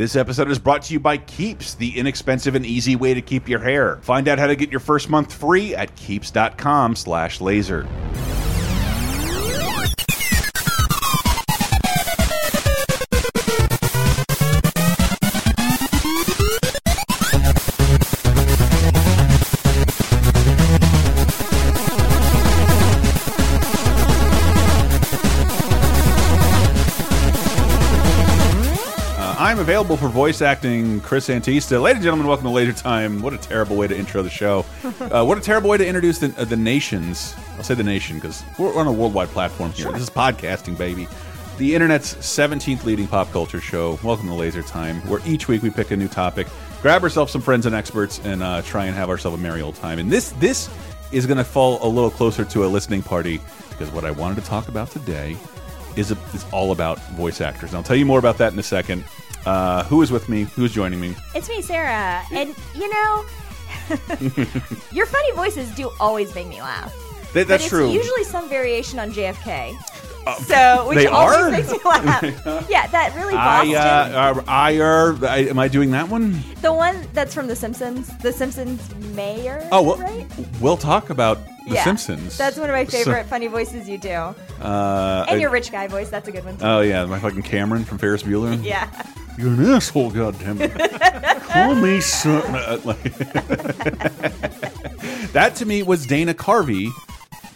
This episode is brought to you by Keeps, the inexpensive and easy way to keep your hair. Find out how to get your first month free at keeps.com/laser. available for voice acting Chris Antista. Ladies and gentlemen, welcome to Laser Time. What a terrible way to intro the show. Uh, what a terrible way to introduce the, uh, the nations. I'll say the nation because we're on a worldwide platform here. This is podcasting, baby. The internet's 17th leading pop culture show. Welcome to Laser Time, where each week we pick a new topic, grab ourselves some friends and experts, and uh, try and have ourselves a merry old time. And this this is going to fall a little closer to a listening party because what I wanted to talk about today is, a, is all about voice actors. And I'll tell you more about that in a second. Uh, who is with me? Who is joining me? It's me, Sarah. And you know, your funny voices do always make me laugh. Th- But that's it's true. usually some variation on JFK. So which they always are? makes me laugh. yeah, that really I, Boston. uh, uh, I, er, I, am I doing that one? the one that's from The Simpsons. The Simpsons mayor. Oh, well, right? we'll talk about The yeah, Simpsons. That's one of my So- favorite funny voices you do. Uh, And I- your rich guy voice. That's a good one too. Oh yeah, my fucking Cameron from Ferris Bueller. yeah. You're an asshole, goddammit. Call me uh, that to me was Dana Carvey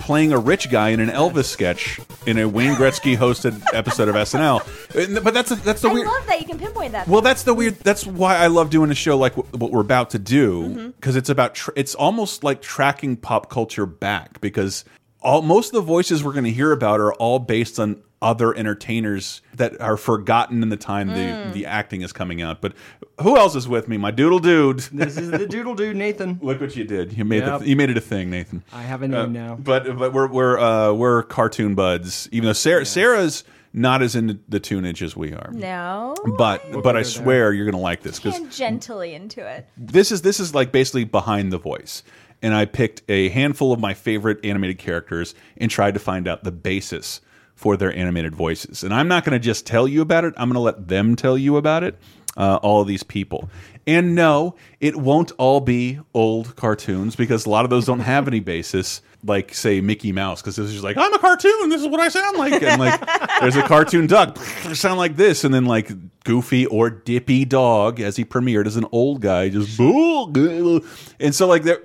playing a rich guy in an Elvis sketch in a Wayne Gretzky hosted episode of SNL. But that's that's the I weird. love that you can pinpoint that. Well, that's the weird. That's why I love doing a show like what we're about to do Mm-hmm. because it's about. Tr it's almost like tracking pop culture back because all most of the voices we're going to hear about are all based on other entertainers that are forgotten in the time Mm. the the acting is coming out. But who else is with me? My doodle dude. This is the doodle dude, Nathan. Look what you did. You made Yep. the, you made it a thing, Nathan. I have a name Uh, now. But but we're we're uh, we're cartoon buds. Even though Sarah Sarah's not as into the tunage as we are. no. But We'll but go I there. swear you're gonna like this because Tangentially into it. this is this is like basically behind the voice and i picked a handful of my favorite animated characters and tried to find out the basis for their animated voices. And i'm not going to just tell you about it i'm going to let them tell you about it uh, all of these people. And no it won't all be old cartoons because a lot of those don't have any basis like say mickey mouse because this is just like i'm a cartoon this is what i sound like. And like there's a cartoon duck sound like this and then like goofy or dippy dog as he premiered as an old guy just and so like there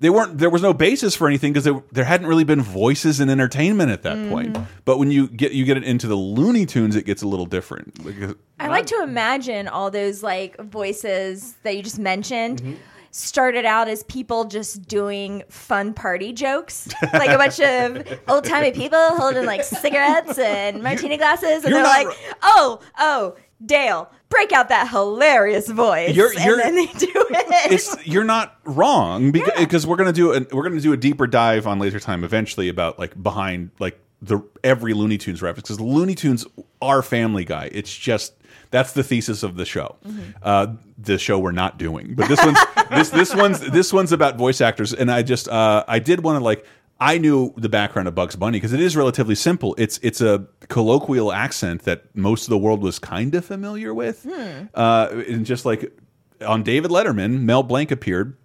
they weren't there was no basis for anything because there, there hadn't really been voices in entertainment at that point but when you get you get it into the looney tunes it gets a little different Like, I like to imagine all those like voices that you just mentioned. Mm-hmm. Started out as people just doing fun party jokes, like a bunch of old timey people holding like cigarettes and martini glasses, and they're like, "Oh, oh, Dale, break out that hilarious voice," You're- you're- and then they do it. it's you're not wrong because, because we're gonna do a, we're gonna do a deeper dive on Laser Time eventually about like behind like the every Looney Tunes reference because Looney Tunes are Family Guy. It's just that's the thesis of the show. Uh, the show we're not doing, but this one's this this one's this one's about voice actors, and I just uh, I did want to like. I knew the background of Bugs Bunny because it is relatively simple. It's it's a colloquial accent that most of the world was kind of familiar with, uh, and just like on David Letterman, Mel Blanc appeared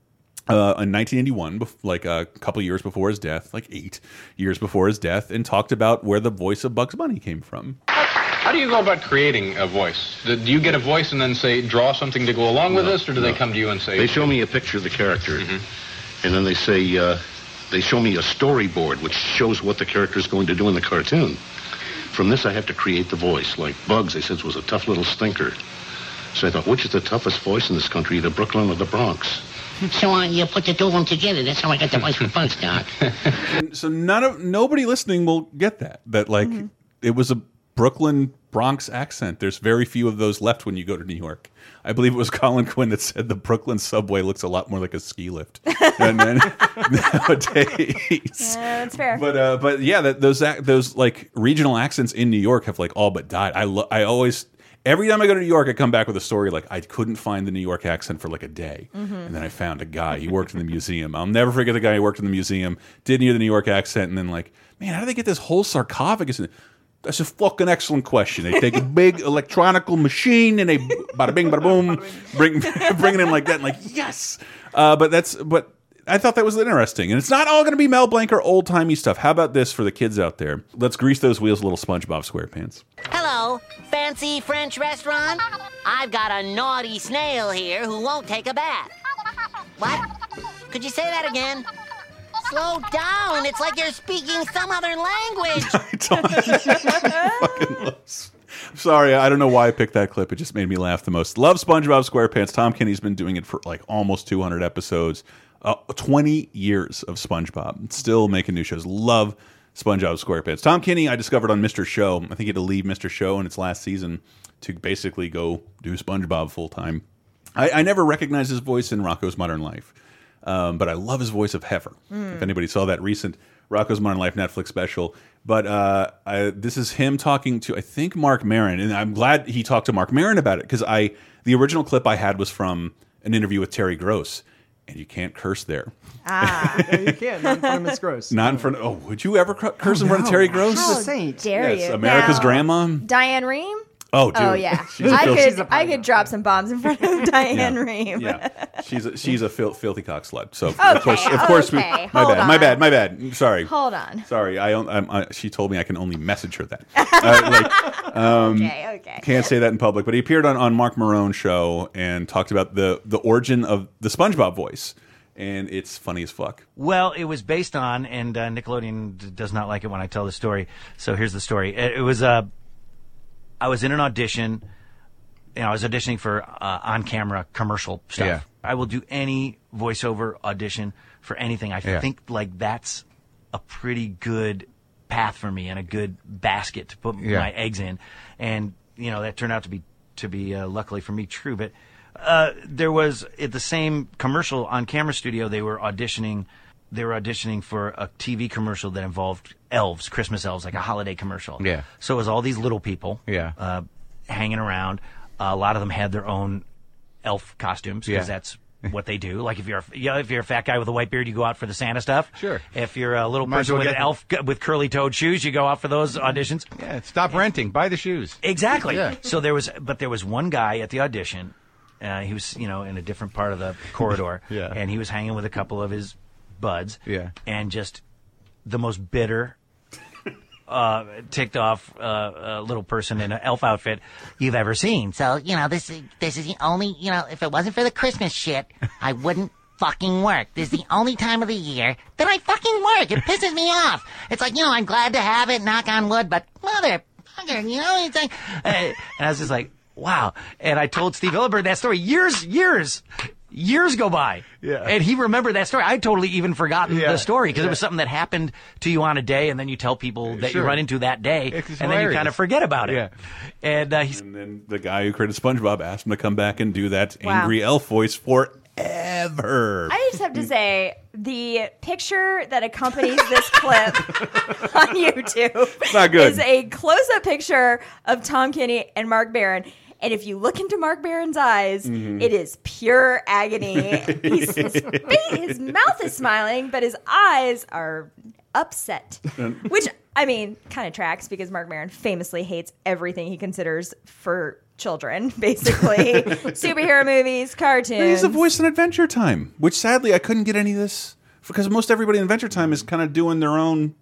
uh, in 1981, like a couple years before his death, like eight years before his death, and talked about where the voice of Bugs Bunny came from. How do you go about creating a voice? Do do you get a voice and then say, draw something to go along with this, or do they come to you and say, They show me a picture of the character, and then they say uh, they show me a storyboard which shows what the character is going to do in the cartoon. From this, I have to create the voice. Like Bugs, they said was a tough little stinker. So I thought, which is the toughest voice in this country, the Brooklyn or the Bronx? So uh, you put the two of them together. That's how I got the voice for Bugs, Doc. So none of nobody listening will get that. That like it was a Brooklyn Bronx accent. There's very few of those left when you go to New York. I believe it was Colin Quinn that said the Brooklyn subway looks a lot more like a ski lift than, nowadays. Yeah, that's fair. But uh, but yeah, that, those those like regional accents in New York have like all but died. I lo I always every time I go to New York, I come back with a story like I couldn't find the New York accent for like a day, and then I found a guy. He worked in the museum. I'll never forget the guy who worked in the museum. Didn't hear the New York accent, and then like, man, how do they get this whole sarcophagus? In That's a fucking excellent question. They take a big electronical machine and they bada bing, bada boom, bring bring it in like that, and like yes. Uh, but that's but I thought that was interesting, and it's not all going to be Mel Blanc or old timey stuff. How about this for the kids out there? Let's grease those wheels, little SpongeBob SquarePants. Hello, fancy French restaurant? I've got a naughty snail here who won't take a bath. What? Could you say that again? Slow down. It's like you're speaking some other language. I don't. Sorry, I don't know why I picked that clip. It just made me laugh the most. Love SpongeBob SquarePants. Tom Kenny's been doing it for like almost 200 episodes, uh, 20 years of SpongeBob. Still making new shows. Love SpongeBob SquarePants. Tom Kenny, I discovered on Mr. Show. I think he had to leave Mr. Show in its last season to basically go do SpongeBob full time. I, I never recognized his voice in Rocko's Modern Life, um, but I love his voice of Heffer. If anybody saw that recent Rocko's Modern Life Netflix special, but uh, I, this is him talking to I think Marc Maron, and I'm glad he talked to Marc Maron about it because I the original clip I had was from an interview with Terry Gross, and you can't curse there. Ah, Yeah, you can. Not in front of Miss Gross. Not in front. Of, oh, would you ever cur- curse in front of Terry Gross? She's how a saint. dare Yes, you? America's Now, grandma. Diane Rehm. Oh, dude. Oh yeah, She's a I could She's a I could drop some bombs in front of Diane Rehm. yeah, she's a, she's a fil filthy cock slut. So of course, of course, we, okay, my hold bad, my bad, my bad. Sorry, Hold on. sorry. I, I'm, I she told me I can only message her that. Uh, like, okay, okay. can't say that in public. But he appeared on on Marc Maron's show and talked about the the origin of the SpongeBob voice, and it's funny as fuck. Well, it was based on, and uh, Nickelodeon d- does not like it when I tell the story. So here's the story. It, it was uh, I was in an audition. You know, I was auditioning for uh, on-camera commercial stuff. Yeah. I will do any voiceover audition for anything. I Yeah. think like that's a pretty good path for me and a good basket to put Yeah. my eggs in. And you know that turned out to be to be uh, luckily for me true. But uh, there was at the same commercial on Camera Studio. They were auditioning. They were auditioning for a TV commercial that involved elves, Christmas elves, like a holiday commercial. Yeah. So it was all these little people. Yeah. Uh, hanging around. a lot of them had their own elf costumes because Yeah. that's what they do. Like if you're a, yeah, if you're a fat guy with a white beard, you go out for the Santa stuff. Sure. If you're a little Might person with an elf g- with curly toed shoes, you go out for those auditions. Yeah, stop renting. Buy the shoes. Exactly. Yeah. So there was, but there was one guy at the audition. Uh, he was, you know, in a different part of the corridor. Yeah. And he was hanging with a couple of his buds. Yeah. And just the most bitter, uh, ticked off uh, uh, little person in an elf outfit you've ever seen. So, you know, this is, this is the only, you know, if it wasn't for the Christmas shit, I wouldn't fucking work. This is the only time of the year that I fucking work. It pisses me off. It's like, you know, I'm glad to have it, knock on wood, but motherfucker, you know, it's like, Uh, and I was just like, wow. And I told Steve Hillenburg that story years, years, years go by. Yeah. And he remembered that story. I totally even forgotten Yeah. the story because it was something that happened to you on a day and then you tell people that Sure. you run into that day It's and then you kind of forget about it. Yeah. And uh, he's, And then the guy who created SpongeBob asked him to come back and do that Wow. angry elf voice forever. I just have to say the picture that accompanies this clip on YouTube not good. is a close-up picture of Tom Kenny and Marc Maron. And if you look into Marc Maron's eyes, Mm-hmm. it is pure agony. He's, his, his mouth is smiling, but his eyes are upset. Which, I mean, kind of tracks because Mark Barron famously hates everything he considers for children, basically superhero movies, cartoons. He's a voice in Adventure Time, which sadly I couldn't get any of this because most everybody in Adventure Time is kind of doing their own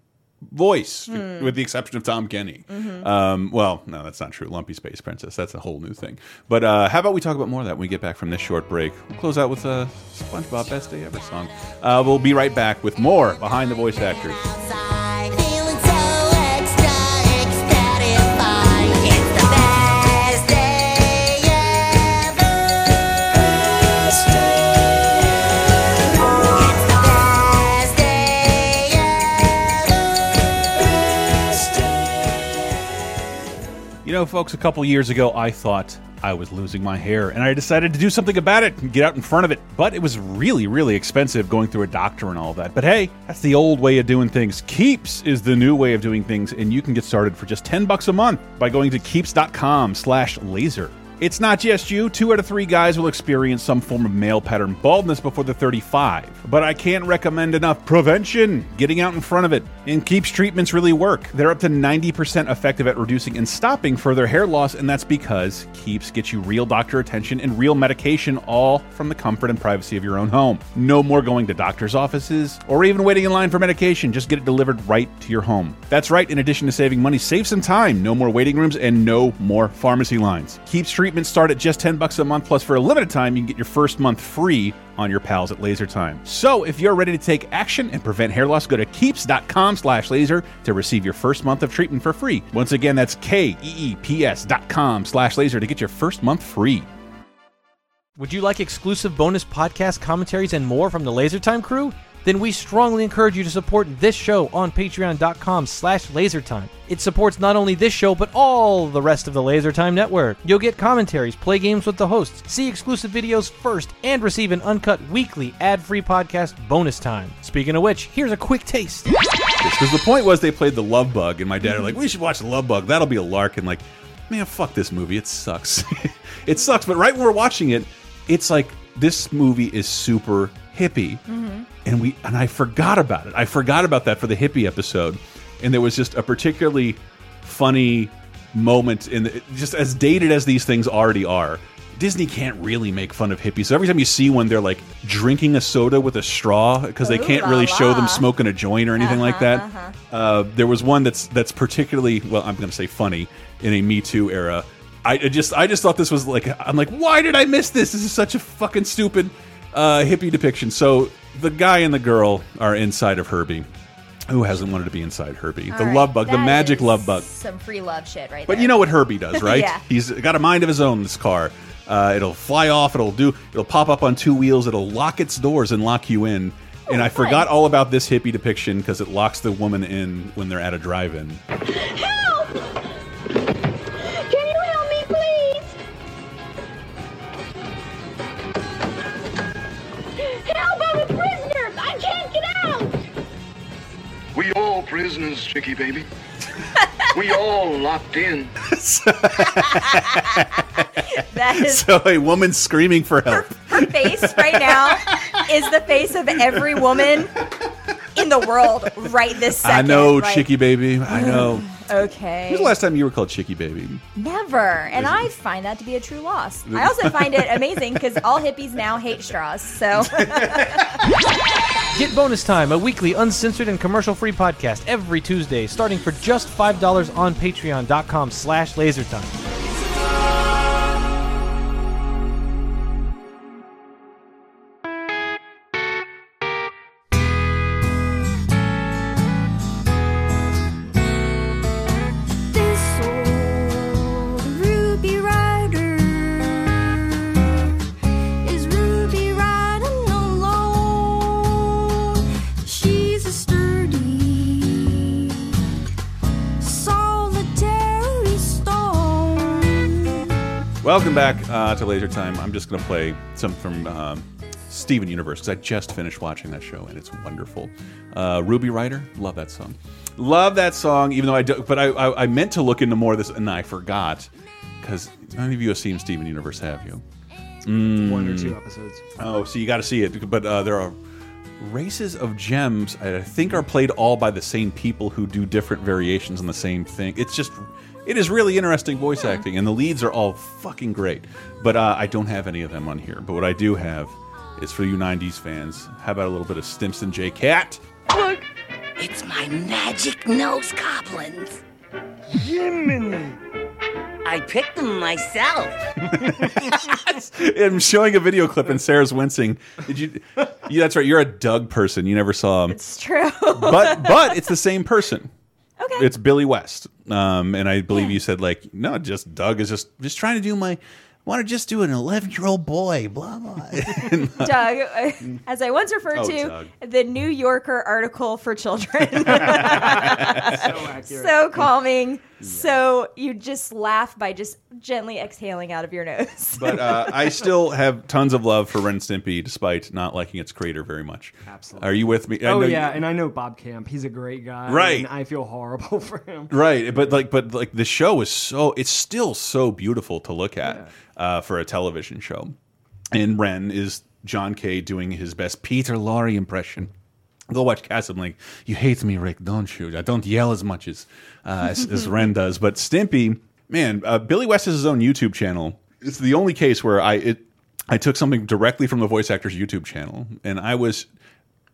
voice, with the exception of Tom Kenny. Um, well, no, that's not true. Lumpy Space Princess, that's a whole new thing. But uh, how about we talk about more of that when we get back from this short break? We'll close out with a SpongeBob Best Day Ever song. Uh, we'll be right back with more behind the voice actors. Know, folks, a couple years ago, I thought I was losing my hair, and I decided to do something about it and get out in front of it. But it was really, really expensive going through a doctor and all that. But hey, that's the old way of doing things. Keeps is the new way of doing things, and you can get started for just 10 bucks a month by going to keeps.com slash laser. It's not just you. Two out of three guys will experience some form of male pattern baldness before they're 35. But I can't recommend enough prevention, getting out in front of it. And Keeps treatments really work. They're up to 90% effective at reducing and stopping further hair loss, and that's because Keeps gets you real doctor attention and real medication all from the comfort and privacy of your own home. No more going to doctor's offices or even waiting in line for medication. Just get it delivered right to your home. That's right, in addition to saving money, save some time. No more waiting rooms and no more pharmacy lines. Keeps treatments start at just 10 bucks a month plus for a limited time you can get your first month free on your pals at Laser Time. So if you're ready to take action and prevent hair loss, go to keeps.com slash laser to receive your first month of treatment for free. Once again, that's K-E-E-P-S dot com slash laser to get your first month free. Would you like exclusive bonus podcast commentaries and more from the LaserTime crew? Then we strongly encourage you to support this show on patreon.com slash lasertime. It supports not only this show, but all the rest of the LaserTime network. You'll get commentaries, play games with the hosts, see exclusive videos first, and receive an uncut weekly ad-free podcast bonus time. Speaking of which, here's a quick taste. Because the point was they played the Love Bug, and my dad are like, we should watch the Love Bug. That'll be a lark. And like, man, fuck this movie. It sucks. it sucks. But right when we're watching it, it's like this movie is super hippie, mm-hmm. and we and I forgot about it. I forgot about that for the hippie episode, and there was just a particularly funny moment in the, just as dated as these things already are. Disney can't really make fun of hippies. So every time you see one, they're like drinking a soda with a straw because they can't la really show them smoking a joint or anything like that. Uh-huh, uh-huh. Uh, there was one that's that's particularly well, I'm going to say funny in a Me Too era. I just I just thought this was like I'm like why did I miss this? This is such a fucking stupid uh, hippie depiction. So the guy and the girl are inside of Herbie. Who hasn't wanted to be inside Herbie? the All right, love bug, the magic love bug. Some free love shit right But there. you know what Herbie does, right? Yeah. He's got a mind of his own. This car, uh, it'll fly off. It'll do. It'll pop up on two wheels. It'll lock its doors and lock you in. And I forgot all about this hippie depiction because it locks the woman in when they're at a drive-in. Help! Can you help me, please? All prisoners, Chicky baby. we all locked in. that is So a woman screaming for help. her face right now is the face of every woman in the world right this second. I know, Like, Chicky baby. I know. Okay. When's the last time you were called Chicky baby? Never. And I find that to be a true loss. I also find it amazing because all hippies now hate straws. So Get Bonus Time, a weekly uncensored and commercial-free podcast every Tuesday, starting for just $5 on patreon.com slash lasertime. Welcome back uh, to Laser Time. I'm just going to play some from um, Steven Universe because I just finished watching that show and it's wonderful. Uh, Ruby Rider, love that song. Love that song, even though I do, but I, I, I meant to look into more of this and I forgot because none of you have seen Steven Universe, have you? One or two episodes. Oh, so you got to see it. But uh, there are races of gems. I think are played all by the same people who do different variations on the same thing. It's just, it is really interesting voice acting, and the leads are all fucking great. But uh, I don't have any of them on here. But what I do have is for you '90s fans. How about a little bit of Stimpson J. Cat? Look, it's my magic nose goblins. Jiminy. I picked them myself. I'm showing a video clip, and Sarah's wincing. Did you? Yeah, that's right. You're a Doug person. You never saw him. it's true. but but it's the same person. Okay. It's Billy West. Um, and I believe you said like, no, just Doug is just just trying to do my want to just do an 11 year old boy, blah blah. Doug, as I once referred Oh, to, Doug. the New Yorker article for children. So accurate. so calming, So you just laugh by just gently exhaling out of your nose. But uh, I still have tons of love for Ren and Stimpy, despite not liking its creator very much. Absolutely. Are you with me? I Oh know yeah, you- and I know Bob Camp. He's a great guy. Right. And I feel horrible for him. Right, but like, but like, the show is so it's still so beautiful to look at uh, for a television show. And Ren is John K doing his best Peter Lorre impression. Go watch Castle. I'm like, you hate me, Rick, don't you? I don't yell as much as uh, as, as Ren does. But Stimpy, man, uh, Billy West has his own YouTube channel. It's the only case where I it I took something directly from the voice actor's YouTube channel, and I was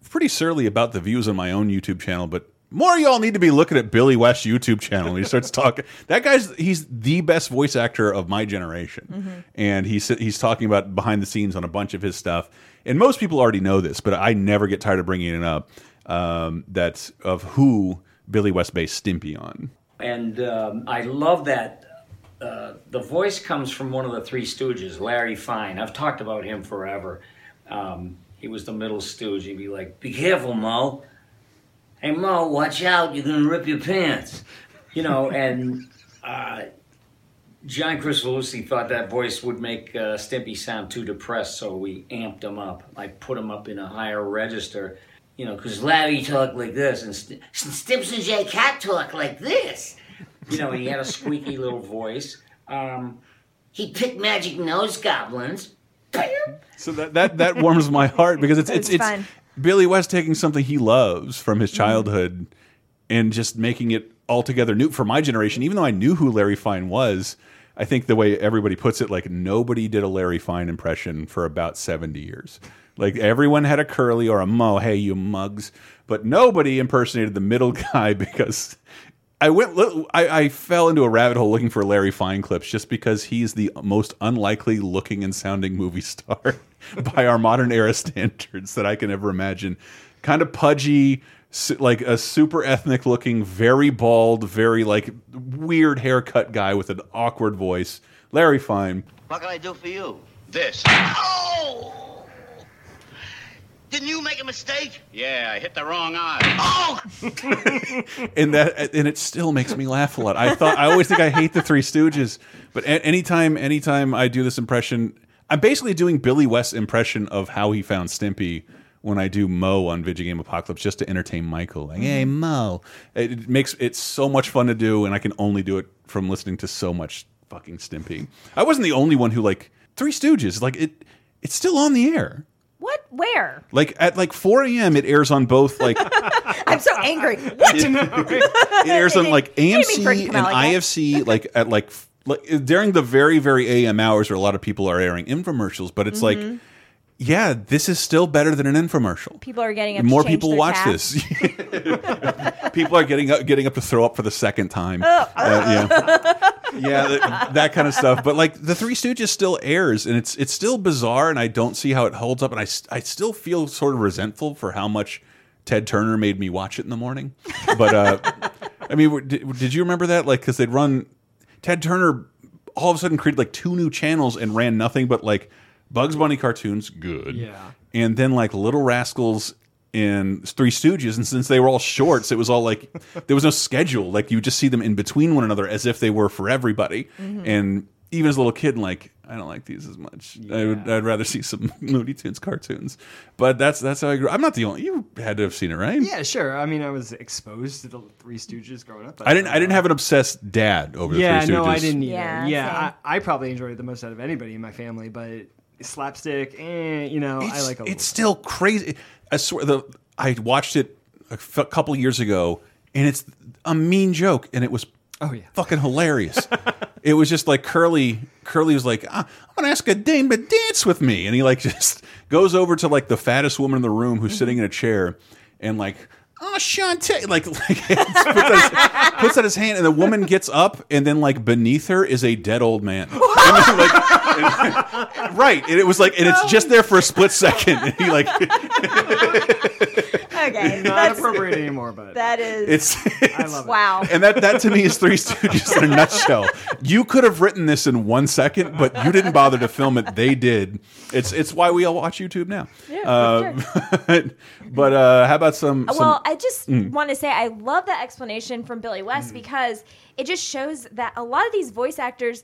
pretty surly about the views on my own YouTube channel, but more of y'all need to be looking at Billy West's YouTube channel. He starts talking. That guy's he's the best voice actor of my generation, and he's he's talking about behind the scenes on a bunch of his stuff. And most people already know this, but I never get tired of bringing it up. Um, of who Billy West based Stimpy on. And um, I love that. Uh, the voice comes from one of the Three Stooges, Larry Fine. I've talked about him forever. Um, he was the middle stooge. He'd be like, "Be careful, Moe. Hey, Moe, watch out! You're gonna rip your pants." You know, and uh, John Chris Kricfalusi thought that voice would make uh, Stimpy sound too depressed, so we amped him up. I put him up in a higher register. You know, because Larry talked like this, and St- Stimpson J Cat talk like this. You know, he had a squeaky little voice. Um, he picked magic nose goblins. So that that that warms my heart because it's it's It's it's. Billy West taking something he loves from his childhood and just making it altogether new for my generation. Even though I knew who Larry Fine was, I think the way everybody puts it, like nobody did a Larry Fine impression for about seventy years. Like everyone had a curly or a mo, hey you mugs, but nobody impersonated the middle guy because I went. I, I fell into a rabbit hole looking for Larry Fine clips just because he's the most unlikely looking and sounding movie star by our modern era standards that I can ever imagine. Kind of pudgy, like a super ethnic looking, very bald, very like weird haircut guy with an awkward voice. Larry Fine. What can I do for you? This. Oh! Didn't you make a mistake? Yeah, I hit the wrong eye. Oh! and that and it still makes me laugh a lot. I thought I always think I hate the Three Stooges, but a- anytime anytime I do this impression, I'm basically doing Billy West's impression of how he found Stimpy when I do Moe on Video Game Apocalypse just to entertain Michael. Like, hey Moe, it, it makes it so much fun to do, and I can only do it from listening to so much fucking Stimpy. I wasn't the only one who like Three Stooges. Like it, it's still on the air. What? Where? Like at like 4 a.m. it airs on both like I'm so angry. What? it airs on like Didn't mean for it to AMC and like. IFC, like at like like during the very very AM hours where a lot of people are airing infomercials. But it's like, Mhm. Yeah, this is still better than an infomercial. People are getting up. More people watch tabs. this. people are getting up, getting up to throw up for the second time. Oh. Uh, yeah, yeah, that, that kind of stuff. But like the Three Stooges still airs, and it's it's still bizarre, and I don't see how it holds up. And I I still feel sort of resentful for how much Ted Turner made me watch it in the morning. But uh, I mean, did, did you remember that? Like, because they'd run Ted Turner all of a sudden created like two new channels and ran nothing but like Bugs Bunny cartoons, good, Yeah. and then like Little Rascals and Three Stooges, and since they were all shorts, it was all like there was no schedule. Like you just see them in between one another as if they were for everybody. Mhm. And even as a little kid, like I don't like these as much. I would, I'd rather see some Looney Tunes cartoons. But that's that's how I grew. I'm not the only. You had to have seen it, right? Yeah, sure. I mean, I was exposed to the Three Stooges growing up. but- I didn't. I didn't have an obsessed dad over the Three Stooges. Yeah, no, I didn't either. Yeah, Yeah. I, I probably enjoyed it the most out of anybody in my family, but slapstick, eh, you know, I like a. It's still crazy. I swear, the I watched it a f- couple years ago, and it's a mean joke, and it was oh yeah, fucking hilarious. it was just like Curly. Curly was like, ah, "I'm gonna ask a dame to dance with me," and he like just goes over to like the fattest woman in the room who's sitting in a chair, and like. Oh, Shantae! Like, like puts, out his, puts out his hand, and the woman gets up, and then like beneath her is a dead old man. And then, like, and- right, and it was like, and it's just there for a split second, and he like, Okay, Not that's- appropriate anymore, but That is. It's, I love it. wow. and that that to me is Three Stooges in a nutshell. You could have written this in one second, but you didn't bother to film it. They did. It's it's why we all watch YouTube now. Yeah, Uh, but uh, how about some? some Well, I just Mm. want to say I love that explanation from Billy West because it just shows that a lot of these voice actors.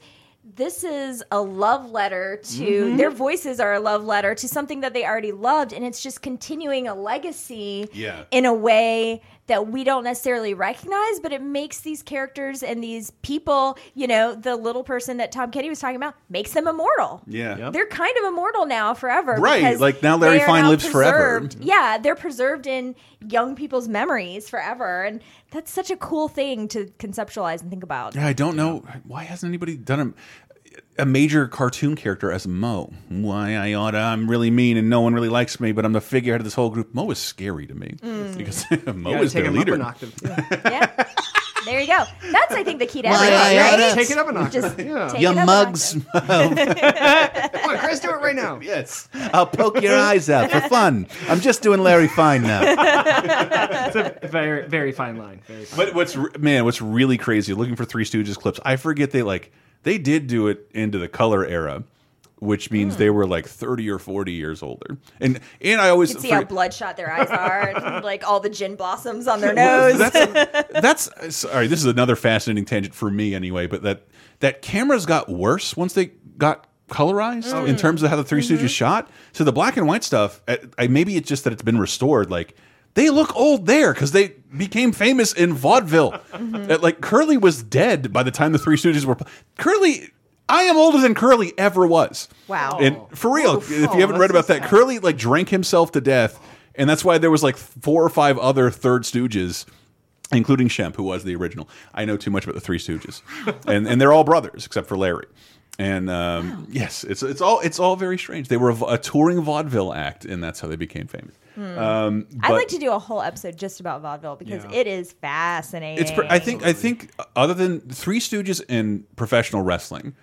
This is a love letter to Mm-hmm. their voices are a love letter to something that they already loved, and it's just continuing a legacy Yeah. in a way that we don't necessarily recognize, but it makes these characters and these people, you know, the little person that Tom Kenny was talking about, makes them immortal. Yeah. Yep. They're kind of immortal now forever. Right, like now Larry they are Fine now lives forever. preserved. Yeah, they're preserved in young people's memories forever. And that's such a cool thing to conceptualize and think about. Yeah, I don't know why hasn't anybody done a, a major cartoon character as Moe. Why I oughta I'm really mean and no one really likes me, but I'm the figurehead of this whole group. Moe is scary to me Mm. because Moe is take their him up leader. an octave. There you go. That's, I think, the key to Why everything, I right? oughta- Take it up a notch. Just Yeah. take You it up a mugs. Come on, Chris, do it right now. yes, I'll poke your eyes out for fun. I'm just doing Larry Fine now. It's a very, very fine line. Very fine. But what's re- man, what's really crazy? Looking for Three Stooges clips, I forget they like they did do it into the color era, which means they were like thirty or forty years older. And and I always You can see how bloodshot their eyes are, like all the gin blossoms on their Well, nose. that's that's sorry. This is another fascinating tangent for me, anyway. But that that cameras got worse once they got colorized Mm. in terms of how the 3 Mm-hmm. Stooges shot. So the black and white stuff, uh, I, maybe it's just that it's been restored. Like they look old there because they became famous in vaudeville. Mm-hmm. Uh, Like Curly was dead by the time the Three Stooges were. Curly. I am older than Curly ever was. Wow. And for real, if you haven't read about that, Curly like drank himself to death, and that's why there was like four or five other Third Stooges, including Shemp, who was the original. I know too much about the Three Stooges, and and they're all brothers except for Larry. And um, yes, it's it's all it's all very strange. They were a, a touring vaudeville act, and that's how they became famous. Hmm. Um, I'd like to do a whole episode just about vaudeville because Yeah. it is fascinating. It's. I think. I think. Other than Three Stooges and professional wrestling,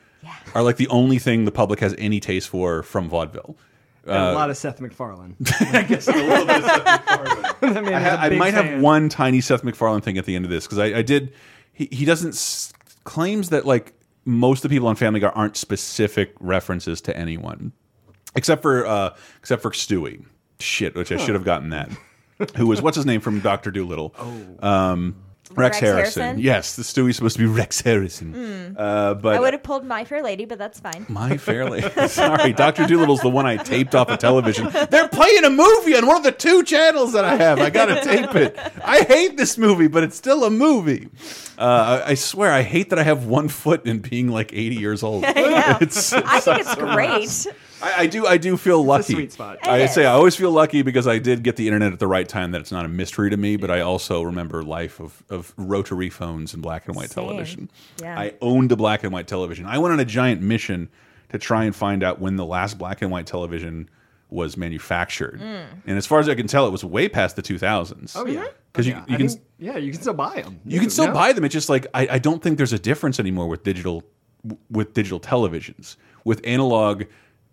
are like the only thing the public has any taste for from vaudeville. And a Uh, lot of Seth MacFarlane. I guess a little bit of Seth MacFarlane. I, ha- I might fan. have one tiny Seth MacFarlane thing at the end of this because I, I did. He, he doesn't s claims that like most of the people on Family Guy aren't specific references to anyone, except for uh, except for Stewie. Shit, which I should have gotten that. Who was what's his name from Doctor Dolittle? Oh, um, Rex, Rex Harrison. Harrison? Yes, the Stewie's supposed to be Rex Harrison. Hmm. Uh, but I would have pulled My Fair Lady, but that's fine. my Fairly. Sorry, Doctor Dolittle's the one I taped off of television. They're playing a movie on one of the two channels that I have. I gotta tape it. I hate this movie, but it's still a movie. Uh, I, I swear, I hate that I have one foot in being like 80 years old. I know. It's- I think it's great. much. I, I do. I do feel lucky. sweet spot. I It say. I always feel lucky because I did get the internet at the right time. That it's not a mystery to me. But I also remember life of of rotary phones and black and white Same. television. Yeah. I owned a black and white television. I went on a giant mission to try and find out when the last black and white television was manufactured. Mm. And as far as I can tell, it was way past the 2000s. Oh yeah, because you, yeah. you I can mean, yeah, you can still buy them. you can still buy them. It's just like I, I don't think there's a difference anymore with digital with digital televisions. With analog,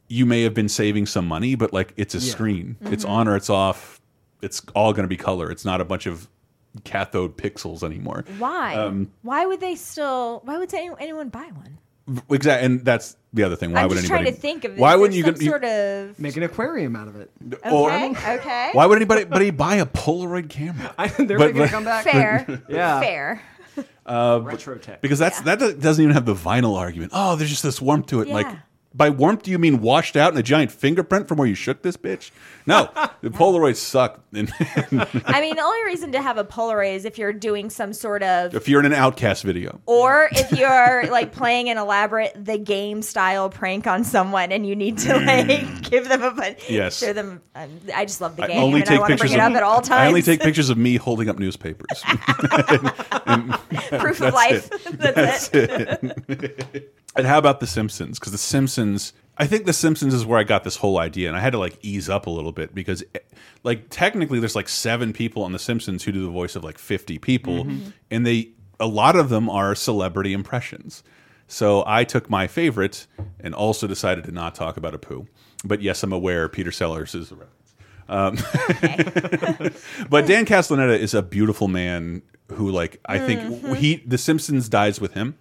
you may have been saving some money, but like it's a Yeah. screen. It's Mhm. on or it's off. It's all going to be color. It's not a bunch of cathode pixels anymore. Why? Um, why would they still? Why would anyone buy one? Exactly, and that's the other thing. Why I'm would just anybody? Trying to think of why wouldn't you? there go- some you- sort of? Make an aquarium out of it. or- Okay. okay. Why would anybody? But buy a Polaroid camera. they're But- making a but- comeback. Fair. Yeah. Fair. Uh, Retro tech. Because that's that doesn't even have the vinyl argument. Oh, there's just this warmth to it. Like Yeah. By warmth, do you mean washed out and a giant fingerprint from where you shook this bitch? No, the Polaroids suck. I mean, the only reason to have a Polaroid is if you're doing some sort of if you're in an OutKast video, Or if you're like playing an elaborate the game style prank on someone and you need to like give them a bun- Yes. show them. Um, I just love the I game only and I take want pictures bring it of up at all times. I only take pictures of me holding up newspapers. And- Proof of life. it. That's it. and how about The Simpsons? Because The Simpsons, I think The Simpsons is where I got this whole idea, and I had to like ease up a little bit because, eh, like, technically, there's like seven people on The Simpsons who do the voice of like 50 people, Mhm. and they a lot of them are celebrity impressions. So I took my favorite and also decided to not talk about Apu. But yes, I'm aware Peter Sellers is a reference. Um, but Dan Castellaneta is a beautiful man who, like, I think Mhm. he The Simpsons dies with him.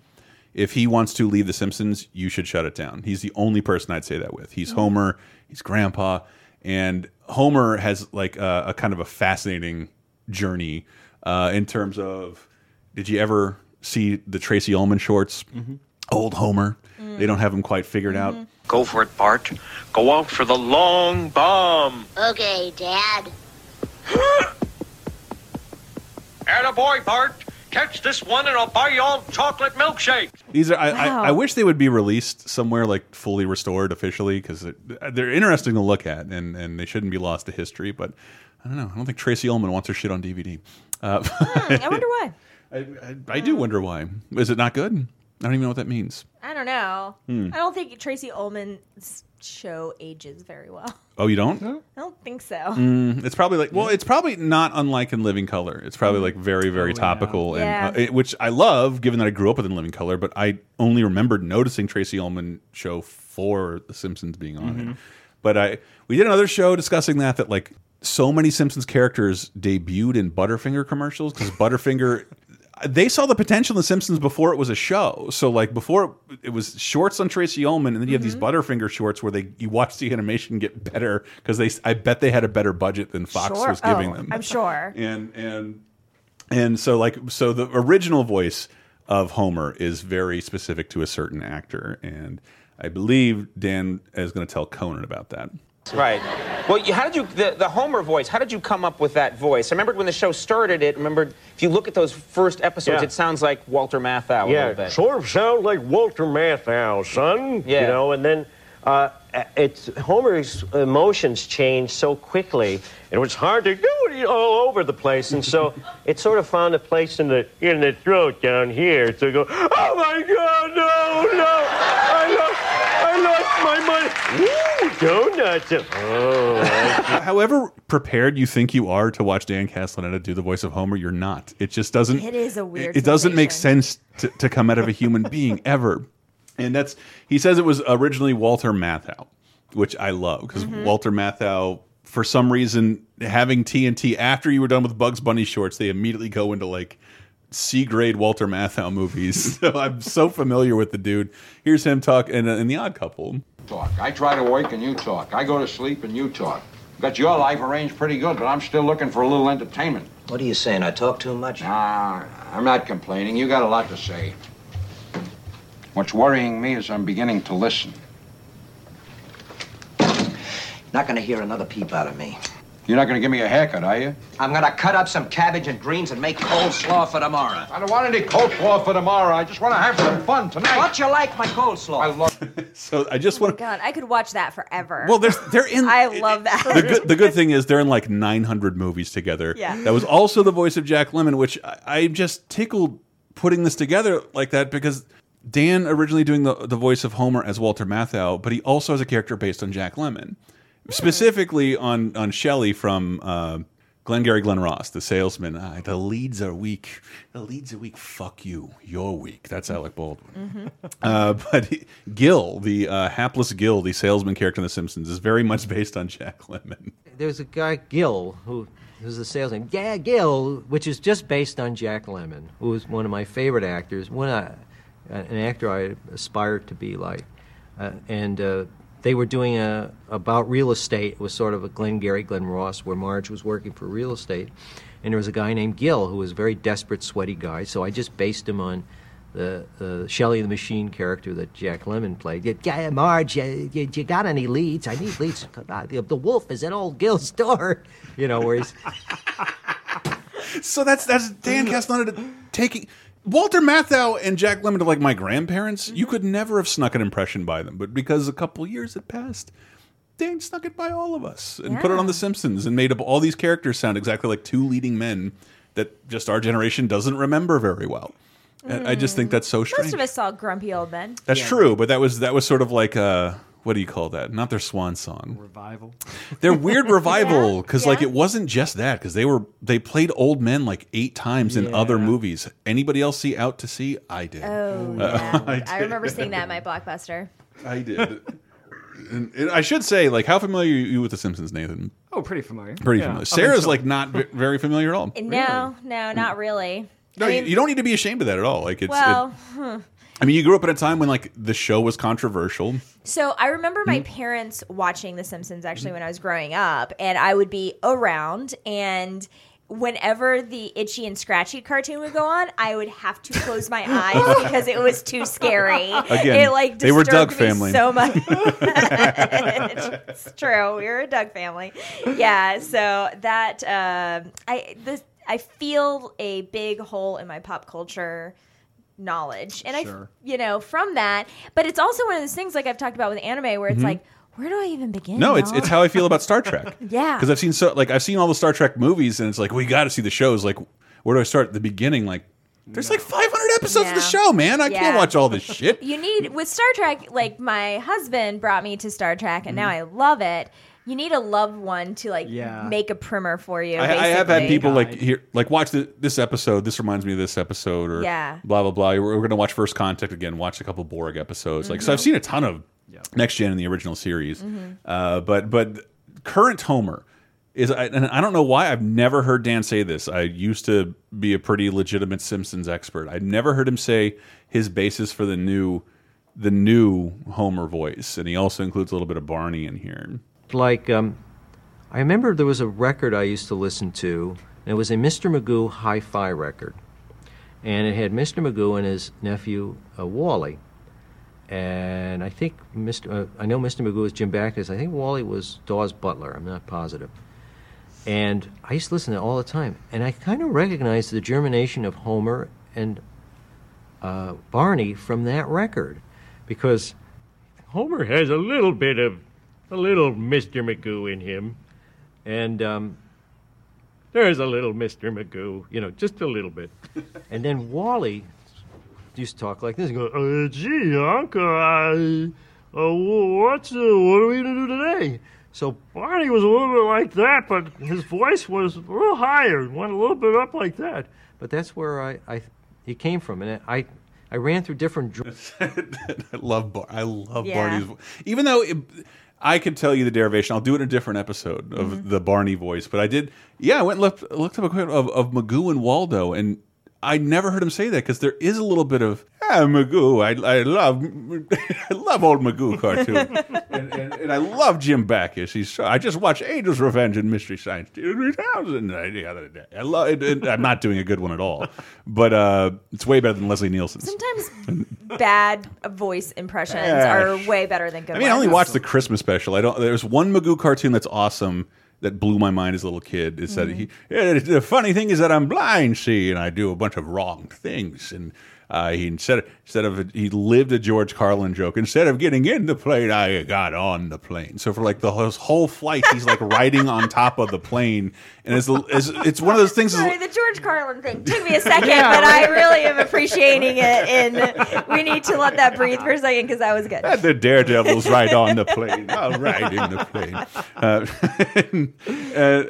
If he wants to leave The Simpsons, you should shut it down. He's the only person I'd say that with. He's Mhm. Homer. He's Grandpa, and Homer has like a, a kind of a fascinating journey uh, in terms of. Did you ever see the Tracey Ullman shorts? Old Homer. They don't have him quite figured out. Go for it, Bart. Go out for the long bomb. Okay, Dad. Attaboy, Bart. Catch this one and I'll buy you all chocolate milkshake. These are. I, Wow. I, I wish they would be released somewhere like fully restored officially because they're interesting to look at and and they shouldn't be lost to history. But I don't know. I don't think Tracey Ullman wants her shit on DVD. Uh, I wonder why. I, I, I do wonder why. Is it not good? I don't even know what that means. I don't know. Hmm. I don't think Tracey Ullman's show ages very well. Oh, you don't? I don't think so. Mm, it's probably like well, it's probably not unlike in Living Color. It's probably like very, very topical, and Yeah. uh, it- which I love, given that I grew up with in Living Color. But I only remembered noticing Tracey Ullman show for The Simpsons being on Mm-hmm. it. But I we did another show discussing that that like so many Simpsons characters debuted in Butterfinger commercials because Butterfinger. They saw the potential in The Simpsons before it was a show. So, like before, it was shorts on Tracey Ullman, and then you have these Mm-hmm. Butterfinger shorts where they you watch the animation get better because they. I bet they had a better budget than Fox Sure. was giving Oh, them. I'm sure. And and and so like so the original voice of Homer is very specific to a certain actor, and I believe Dan is going to tell Conan about that. Right. Well, you, how did you the, the Homer voice? How did you come up with that voice? I remember when the show started. It remember if you look at those first episodes, Yeah. it sounds like Walter Matthau a little Yeah, sort of sounds like Walter Matthau, son. Yeah. You know, and then uh, it's Homer's emotions change so quickly, and it was hard to do it all over the place, and so it sort of found a place in the in the throat down here. to go, oh my God, no, no, I lost, I lost my money. Ooh, donuts. Oh. However prepared you think you are to watch Dan Castellaneta do the voice of Homer, you're not. It just doesn't. It is a weird It, it doesn't make sense to, to come out of a human being ever. And that's he says it was originally Walter Matthau, which I love because Mm-hmm. Mhm. Walter Matthau, for some reason, having TNT after you were done with Bugs Bunny shorts, they immediately go into like C grade Walter Matthau movies. so I'm so familiar with the dude. Here's him talk in, in the Odd Couple. Talk. I try to wake and you talk. I go to sleep and you talk. Got your life arranged pretty good, but I'm still looking for a little entertainment. What are you saying? I talk too much? Nah, I'm not complaining. You got a lot to say. What's worrying me is I'm beginning to listen. Not gonna hear another peep out of me. You're not going to give me a haircut, are you? I'm gonna cut up some cabbage and greens and make coleslaw for tomorrow. I don't want any coleslaw for tomorrow. I just want to have some fun tonight. Don't you like my coleslaw? I love it. So I just Oh want God, I could watch that forever. Well, there's they're in. I love that. the good the good thing is they're in like 900 movies together. Yeah. That was also the voice of Jack Lemmon, which I, I'm just tickled putting this together like that because Dan originally doing the the voice of Homer as Walter Matthau, but he also has a character based on Jack Lemmon, specifically on on Shelley from. Uh, Glengarry Glen Ross, the salesman. Ah, the leads are weak. The leads are weak. Fuck you. You're weak. That's Alec Baldwin. Uh, but he, Gil, the uh, hapless Gil, the salesman character in The Simpsons, is very much based on Jack Lemmon. There's a guy Gil who who's a salesman. Yeah, Gil, which is just based on Jack Lemmon, who was one of my favorite actors. One I, an actor I aspired to be like, uh, and uh, they were doing a about real estate. It was sort of a Glenn Glengarry Glen Ross, where Marge was working for real estate, and there was a guy named Gil who was a very desperate, sweaty guy. So I just based him on the the Shelley the Machine character that Jack Lemmon played. Yeah, Yeah, Marge, uh, you, you got any leads? I need leads. Uh, The, wolf is at old Gil's door. You know where he's. So that's that's Dan Castellaneta taking Walter Matthau and Jack Lemmon are like my grandparents. You could never have snuck an impression by them, but because a couple years had passed, Dan snuck it by all of us and put it on The Simpsons and made up all these characters sound exactly like two leading men that just our generation doesn't remember very well. And I just think that's so strange. Most of us saw grumpy old men. That's true, but that was that was sort of like uh what do you call that? Not their swan song. Revival. Their weird revival because like yeah. it wasn't just that because they were they played old men like eight times in other movies. Anybody else see Out to Sea? I did. Oh, Uh, yeah. I I, remember seeing that in my blockbuster. I did. And, and I should say, like, how familiar are you with The Simpsons, Nathan? Oh, pretty familiar. Pretty Yeah, familiar. Sarah's until- like not very familiar at all. No, no, not really. No, I you- mean, you don't need to be ashamed of that at all. Like, it's. well, it- hmm. I mean, you grew up at a time when like the show was controversial. So I remember my Mm-hmm. parents watching The Simpsons actually when I was growing up, and I would be around and. Whenever the itchy and scratchy cartoon would go on, I would have to close my eyes because it was too scary. Again, it like they were Doug me family. so much. it's true. We were a Doug family. Yeah. So that um I this I feel a big hole in my pop culture knowledge, and Sure. I you know from that. But it's also one of those things like I've talked about with anime where it's Mhm. like, where do I even begin? No, it's it's how I feel about Star Trek. Yeah. because I've seen so like I've seen all the Star Trek movies, and it's like we got to see the shows. Like, where do I start at the beginning? Like, there's like 500 episodes of the show, man. I Yeah. can't watch all this shit. You need with Star Trek, like my husband brought me to Star Trek, and now I love it. You need a loved one to like Yeah. make a primer for you. I, I have had basically. people like here, like watch the, this episode. This reminds me of this episode, or Yeah. blah blah blah. We're, we're going to watch First Contact again. Watch a couple Borg episodes. Like, so. I've seen a ton of Next Gen in the original series, Mhm. uh, but but current Homer is, I- and I don't know why I've never heard Dan say this. I used to be a pretty legitimate Simpsons expert. I'd never heard him say his basis for the new the new Homer voice, and he also includes a little bit of Barney in here. Like um, I remember there was a record I used to listen to, and it was a Mr. Magoo hi-fi record, and it had Mr. Magoo and his nephew uh, Wally, and I think Mr. Uh, I know Mr. Magoo was Jim Backus. I think Wally was Daws Butler. I'm not positive. And I used to listen to it all the time, and I kind of recognized the germination of Homer and uh, Barney from that record, because Homer has a little bit of a little Mr. Magoo in him, and um, there's a little Mr. Magoo, you know, just a little bit. and then Wally used to talk like this. He go, uh, "Gee, Uncle, I, uh, what's uh, what are we gonna do today?" So Barney was a little bit like that, but his voice was a little higher, went a little bit up like that. But that's where I, I he came from, and I I ran through different. dr- I love Bar I love Yeah. Barney's vo- even though it, I could tell you the derivation. I'll do it in a different episode of Mm-hmm. the Barney voice. But I did, yeah. I went and looked, looked up a quote of, of Magoo and Waldo, and I never heard him say that because there is a little bit of ah, Magoo. I, I love I love old Magoo cartoon, and, and, and I love Jim Backus. He's so- I just watched Angel's Revenge and Mystery Science Theater 3000 the other day. I love it. and I'm not doing a good one at all, but uh, it's way better than Leslie Nielsen's. Sometimes bad voice impressions Yeah. are way better than good I mean, I only ones. watched the Christmas special. I don't. There's one Magoo cartoon that's awesome that blew my mind as a little kid. Is that Mm-hmm. he? Yeah, the funny thing is that I'm blind, see, and I do a bunch of wrong things. And uh, he instead of, instead of he lived a George Carlin joke. Instead of getting in the plane, I got on the plane. So for like the whole, whole flight, he's like riding on top of the plane, and it's it's, it's one of those things. Sorry, the George Carlin thing took me a second, Yeah, but I really am appreciating it. And we need to let that breathe for a second because that was good. Had the daredevils ride on the plane. I'll ride in the plane. Uh, and,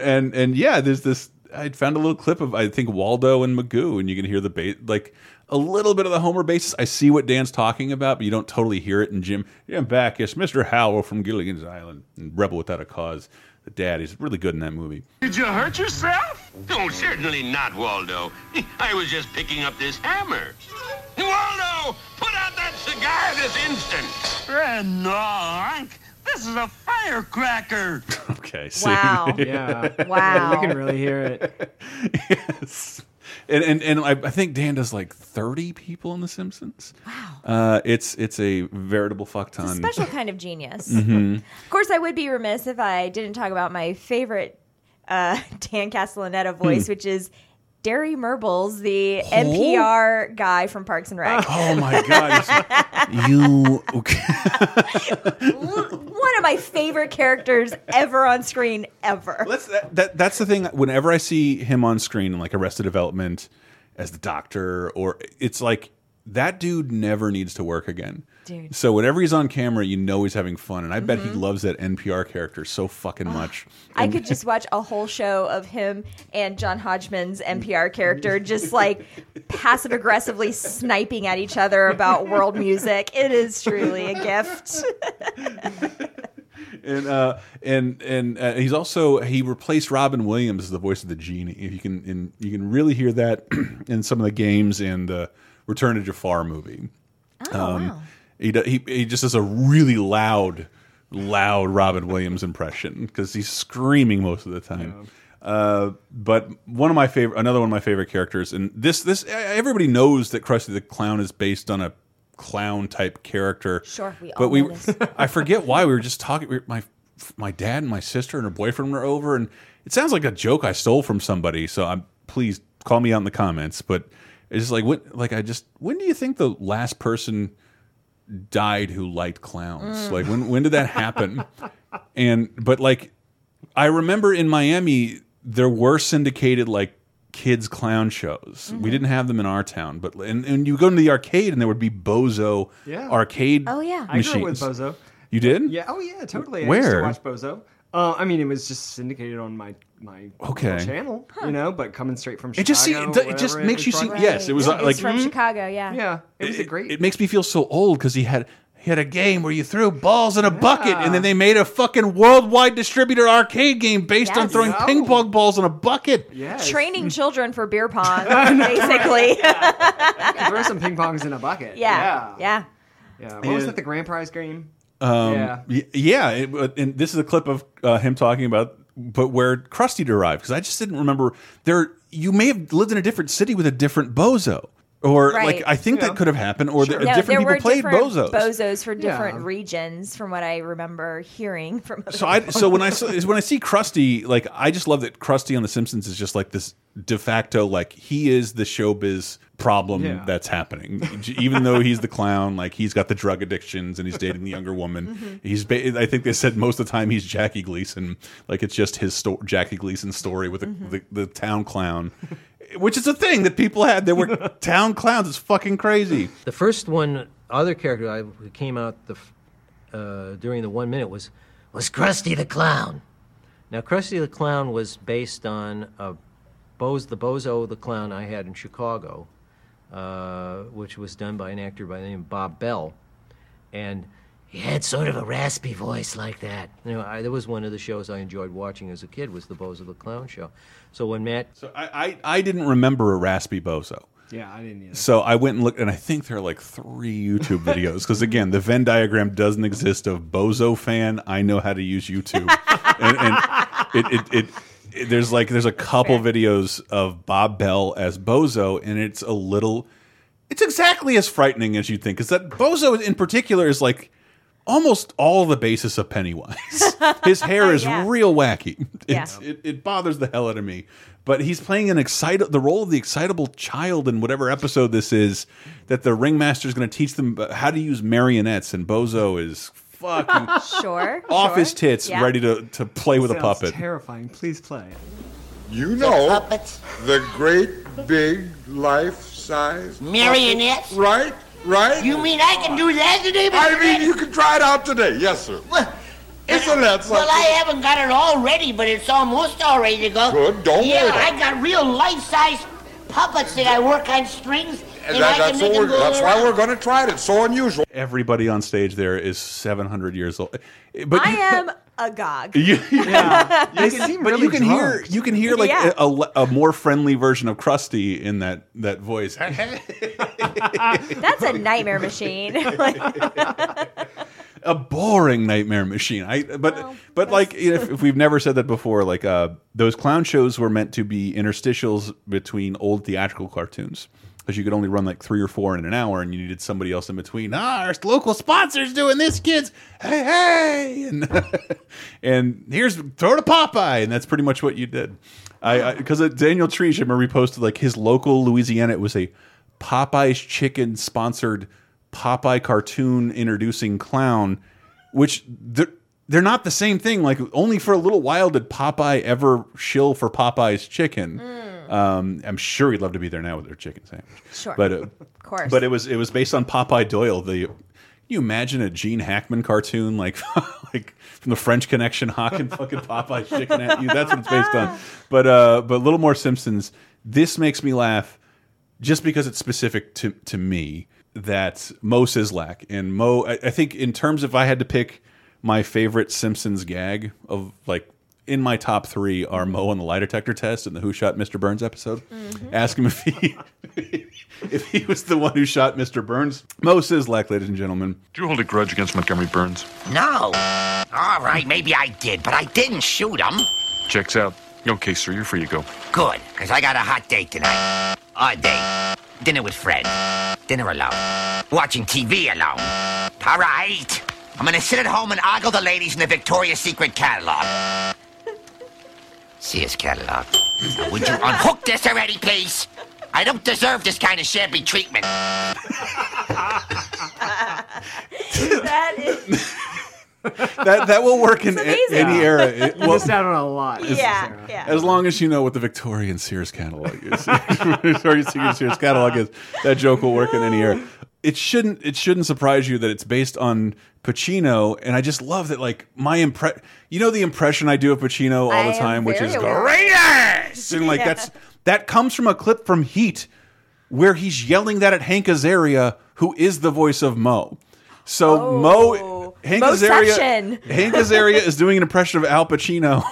and and yeah, there's this. I found a little clip of I think Waldo and Magoo, and you can hear the bass, like a little bit of the Homer basis. I see what Dan's talking about, but you don't totally hear it. And Jim, Jim Backus, Mr. Howell from Gilligan's Island, and Rebel Without a Cause. The dad, is really good in that movie. Did you hurt yourself? No, certainly not, Waldo. I was just picking up this hammer. Waldo, put out that cigar this instant. Red Hank, this is a firecracker. Okay. see? Wow. Yeah. Wow. You can really hear it. yes. And and, and I, I think Dan does like thirty people in The Simpsons. Wow. Uh, it's it's a veritable fuck ton. Special kind of genius. Mhm. Of course, I would be remiss if I didn't talk about my favorite uh, Dan Castellaneta voice, Hmm. which is Derry Murbles, the NPR guy from Parks and Rec. Oh my god! you One of my favorite characters ever on screen, ever. that that's the thing. Whenever I see him on screen in like Arrested Development as the doctor, or it's like that dude never needs to work again. Dude. So whenever he's on camera, you know he's having fun, and I bet he Mhm. loves that NPR character so fucking much. I could just watch a whole show of him and John Hodgman's NPR character just like passive aggressively sniping at each other about world music. It is truly a gift. and uh, and and uh, he's also he replaced Robin Williams as the voice of the genie. If you can, and you can really hear that in some of the games and the Return to Jafar movie. Oh, um, He, he he just does a really loud, loud Robin Williams impression because he's screaming most of the time. Uh, but one of my favorite, another one of my favorite characters, and this this everybody knows that Krusty the Clown is based on a clown type character. Sure, we but we this. I forget why we were just talking. we- My my dad and my sister and her boyfriend were over, and it sounds like a joke I stole from somebody. So I'm please call me out in the comments. But it's just like what like I just when do you think the last person died who liked clowns? Mm. Like when when did that happen? and but like I remember in Miami there were syndicated like kids clown shows. Mm-hmm. We didn't have them in our town, but and, and you go to the arcade and there would be Bozo Yeah. arcade Oh, yeah. I grew up with Bozo. You did? Yeah. Oh yeah. Totally. I Where? used to watch Bozo. Uh, I mean, it was just syndicated on my my Okay. local channel, you know, but coming straight from Chicago. It just see- it- it just makes was you see- broadcast. yes, it was, uh, like- from Chicago, yeah. Yeah, it was a great. It makes me feel so old because he had he had a game where you threw balls in a bucket, and then they made a fucking worldwide distributor arcade game based on throwing Oh. ping pong balls in a bucket. Training children for beer pong, basically. Throw some ping pongs in a bucket. Yeah. Yeah. Yeah. Yeah. What was that? The grand prize game. Um, Yeah. yeah. It, and this is a clip of uh, him talking about, but where Krusty derived because I just didn't remember there. You may have lived in a different city with a different bozo, or Right. like I think Yeah. that could have happened, or the, No, different there people were played different bozos. bozos for different Yeah. regions, from what I remember hearing from. Other So I so when I saw- when I see Krusty, like I just love that Krusty on The Simpsons is just like this de facto, like he is the showbiz problem Yeah. that's happening. Even though he's the clown, like he's got the drug addictions and he's dating the younger woman. Mhm. He's I think they said most of the time he's Jackie Gleason, like it's just his sto Jackie Gleason story with the, Mm-hmm. the, the town clown. Which is a thing that people had. There were town clowns. It's fucking crazy. The first one, other character I who came out the, uh, during the one minute was was Krusty the Clown. Now, Krusty the Clown was based on a Boz, the Bozo the Clown I had in Chicago, uh, which was done by an actor by the name of Bob Bell, and he had sort of a raspy voice like that. You know, I, that was one of the shows I enjoyed watching as a kid was the Bozo the Clown show. So when Matt, so I, I, I didn't remember a raspy bozo. Yeah, I didn't either. So I went and looked, and I think there are like three YouTube videos because again, the Venn diagram doesn't exist of Bozo fan. I know how to use YouTube, and, and it, it, it, it- there's like there's a couple videos of Bob Bell as Bozo, and it's a little, it's exactly as frightening as you'd think. Because that Bozo in particular is like almost all the basis of Pennywise. His hair oh, is Yeah. real wacky. Yeah. It, it bothers the hell out of me. But he's playing an excitable, the role of the excitable child in whatever episode this is. That the ringmaster is going to teach them how to use marionettes, and Bozo is fucking sure. off sure. his tits, Yeah. ready to to play with a puppet. Terrifying. Please play. You know the great big life size Marionettes? Right, right. You mean I can do that today? I mean, you can try it out today. Yes, sir. Isn't that something? Well, I haven't got it all ready, but it's almost all ready to go. Good, don't Yeah, worry about I got real life-size puppets that I work on strings, and, And that- I that's make what we're- go that's why we're going to try it. It's so unusual. Everybody on stage there is 700 years old. But I am agog. You, yeah, It's- seem but really you can hear you can hear like Yeah. a, a, a more friendly version of Krusty in that that voice. That's a nightmare machine. a boring nightmare machine. I but but like if, if we've never said that before, like uh, those clown shows were meant to be interstitials between old theatrical cartoons. Because you could only run like three or four in an hour, and you needed somebody else in between. Ah, our local sponsor's doing this, kids. Hey, hey, and and here's throw to Popeye, and that's pretty much what you did. I because Daniel Treach, I remember he posted like his local Louisiana. It was a Popeye's Chicken sponsored Popeye cartoon introducing clown, which they're, they're not the same thing. Like only for a little while did Popeye ever shill for Popeye's Chicken. Um, I'm sure he'd love to be there now with their chicken sandwich. Sure. but uh, Of course. But it was it was based on Popeye Doyle. The can you imagine a Gene Hackman cartoon like like from the French Connection hawking fucking Popeye chicken at you? That's what it's based on. But uh, but a little more Simpsons. This makes me laugh just because it's specific to to me. That Moe Szyslak and Moe. I, I think in terms of I had to pick my favorite Simpsons gag of like in my top three are Moe on the lie detector test and the Who Shot Mr. Burns episode. Mm-hmm. Ask him if he if he was the one who shot Mr. Burns. Moe Szyslak, ladies and gentlemen. Do you hold a grudge against Montgomery Burns? No. All right, maybe I did, but I didn't shoot him. Checks out. Okay, sir, you're free to go. Good, because I got a hot date tonight. Odd date. Dinner with Fred. Dinner alone. Watching TV alone. All right. I'm gonna sit at home and ogle the ladies in the Victoria's Secret catalog. Sears catalog. Now, would you unhook this already, please? I don't deserve this kind of shabby treatment. that is. That that will work in a- amazing. any era. It- You missed out on a lot. as- Yeah, yeah. As long as you know what the Victorian Sears catalog is, Victorian Sears catalog is, that joke will work in any era. It shouldn't. It shouldn't surprise you that it's based on Pacino, and I just love that. Like my impre, you know, the impression I do of Pacino all I the time, which is aware. greatest, and like Yeah. that's that comes from a clip from Heat where he's yelling that at Hank Azaria, who is the voice of Moe. So Moe, oh. Hank Azaria, Hank Azaria is doing an impression of Al Pacino.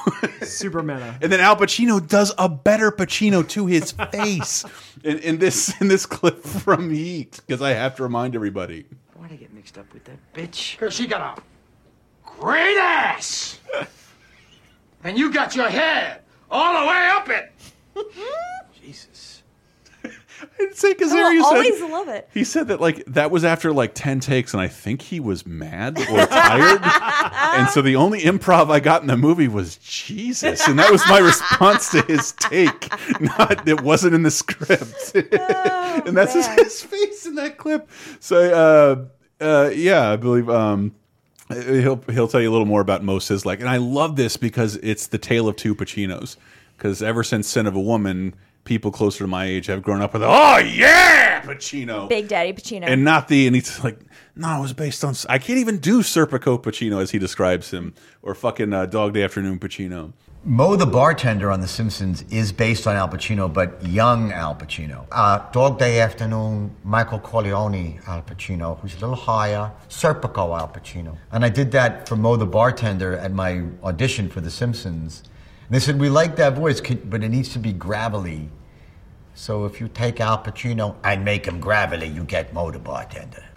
Super meta. And then Al Pacino does a better Pacino to his face in, in this in this clip from Heat because I have to remind everybody. Why'd I get mixed up with that bitch? Because she got a great ass. and you got your head all the way up it. Like I Azaria said always love it. he said that like that was after like ten takes, and I think he was mad or tired, and so the only improv I got in the movie was Jesus, and that was my response to his take. Not it wasn't in the script, and that's his, his face in that clip. So uh, uh, yeah, I believe. Um, He'll he'll tell you a little more about Moe Szyslak, and I love this because it's the tale of two Pacinos. Because ever since Scent of a Woman, people closer to my age have grown up with oh yeah Pacino, Big Daddy Pacino. and not the and he's like no, it was based on I can't even do Serpico Pacino as he describes him or fucking uh, Dog Day Afternoon Pacino. Moe, the bartender on The Simpsons, is based on Al Pacino, but young Al Pacino. Uh, Dog Day Afternoon, Michael Corleone Al Pacino, who's a little higher, Serpico Al Pacino. And I did that for Moe, the bartender, at my audition for The Simpsons. They said, We like that voice, but it needs to be gravelly. So if you take Al Pacino and make him gravelly, you get Moe the bartender.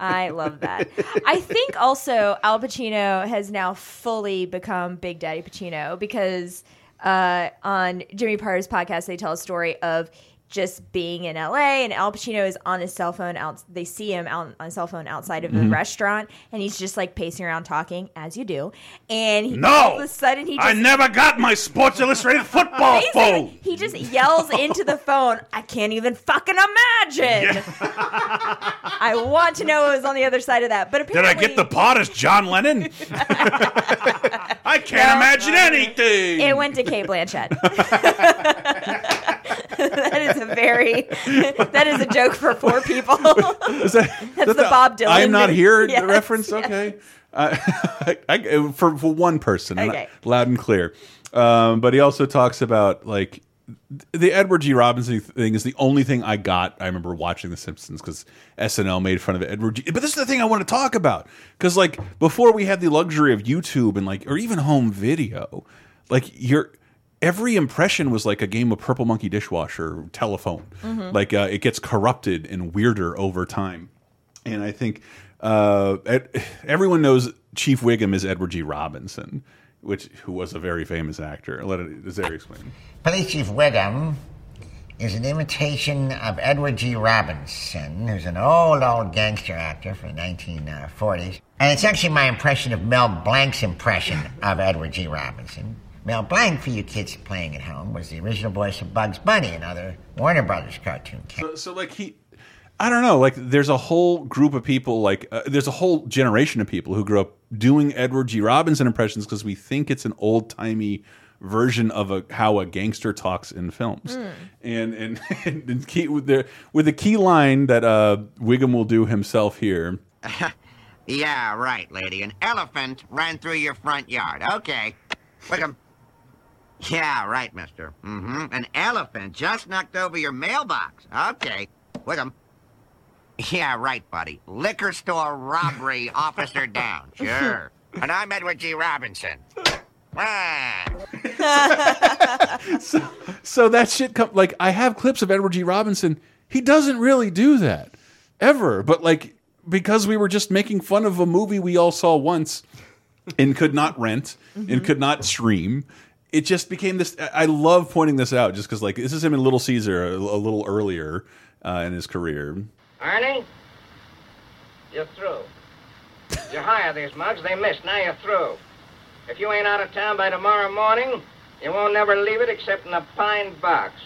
I love that. I think also Al Pacino has now fully become Big Daddy Pacino because uh, on Jimmy Pardo's podcast, they tell a story of just being in LA and Al Pacino is on his cell phone out they see him out on his cell phone outside of the Mm-hmm. Mhm. restaurant and he's just like pacing around talking as you do and he, No! all of a sudden he just I never got my Sports Illustrated football phone. He just yells into the phone, I can't even fucking imagine. I want to know what was on the other side of that. But Did I get the part as John Lennon? I can't imagine anything. It went to Cate Blanchett. that is a very that is a joke for four people. Is that, That's that the Bob Dylan. I'm not here Yes, reference. yes. Okay, uh, I, for for one person, Okay. loud and clear. Um, but he also talks about like the Edward G. Robinson thing is the only thing I got. I remember watching The Simpsons because SNL made fun of Edward G. But this is the thing I want to talk about because like before we had the luxury of YouTube and like or even home video, like your every impression was like a game of Purple Monkey Dishwasher telephone. Mhm. Like uh, it gets corrupted and weirder over time. And I think uh, Ed, everyone knows Chief Wiggum is Edward G. Robinson, which who was a very famous actor. Let Azaria explain. Police Chief Wiggum is an imitation of Edward G. Robinson, who's an old, old gangster actor from the 1940s. And it's actually my impression of Mel Blanc's impression of Edward G. Robinson. Mel Blanc, for you kids playing at home, was the original voice of Bugs Bunny, another Warner Brothers cartoon character. So, so like he, I don't know. Like there's a whole group of people. Like uh, there's a whole generation of people who grew up doing Edward G. Robinson impressions because we think it's an old timey version of a how a gangster talks in films. Mm. And and, and key, with the with the key line that uh, Wiggum will do himself here. yeah, right, lady. An elephant ran through your front yard. Okay. Wiggum. Yeah, right, mister. Mm-hmm. An elephant just knocked over your mailbox. Okay. Wiggum. Yeah, right, buddy. Liquor store robbery officer down. Sure. And I'm Edward G. Robinson. Ah. So that shit come like I have clips of Edward G. Robinson. He doesn't really do that ever, but like because we were just making fun of a movie we all saw once and could not rent and could not stream. It just became this. I I love pointing this out just because, like, this is him in Little Caesar a, a little earlier uh, in his career. Ernie, you're through. You hire these mugs, they missed. Now you're through. If you ain't out of town by tomorrow morning, you won't never leave it except in a pine box.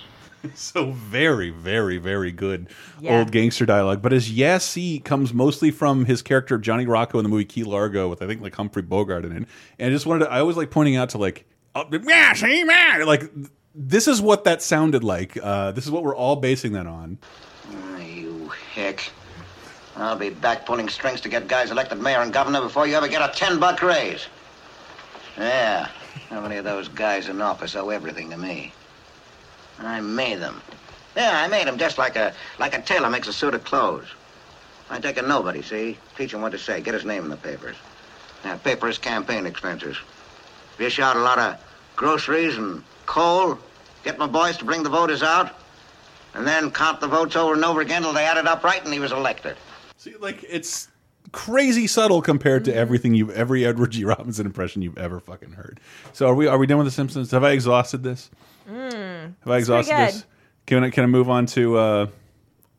So very, very, very good Yeah. old gangster dialogue. But his yes he comes mostly from his character of Johnny Rocco in the movie Key Largo with I think like Humphrey Bogart in it. And I just wanted to, I always like pointing out to like yeah, see man like this is what that sounded like. Uh, this is what we're all basing that on. Ah, you hick. I'll be back pulling strings to get guys elected mayor and governor before you ever get a ten buck raise. Yeah. How many of those guys in office owe everything to me? I made them. Yeah, I made them just like a like a tailor makes a suit of clothes. I take a nobody, see? Teach him what to say. Get his name in the papers. Now, paper his campaign expenses. Dish out a lot of groceries and coal. Get my boys to bring the voters out. And then count the votes over and over again till they added up right and he was elected. See, like it's crazy subtle compared to everything you've every Edward G. Robinson impression you've ever fucking heard. So are we are we done with the Simpsons? Have I exhausted this? Mm, Have I exhausted this? Can I can I move on to uh,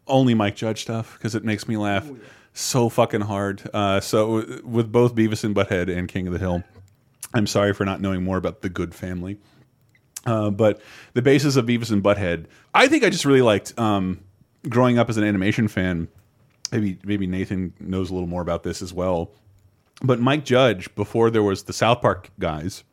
only Mike Judge stuff because it makes me laugh so fucking hard. Uh, so with both Beavis and Butthead and King of the Hill, I'm sorry for not knowing more about the Goode Family. Uh, but the basis of Beavis and Butthead, I think I just really liked um, growing up as an animation fan. Maybe maybe Nathan knows a little more about this as well. But Mike Judge, before there was the South Park guys,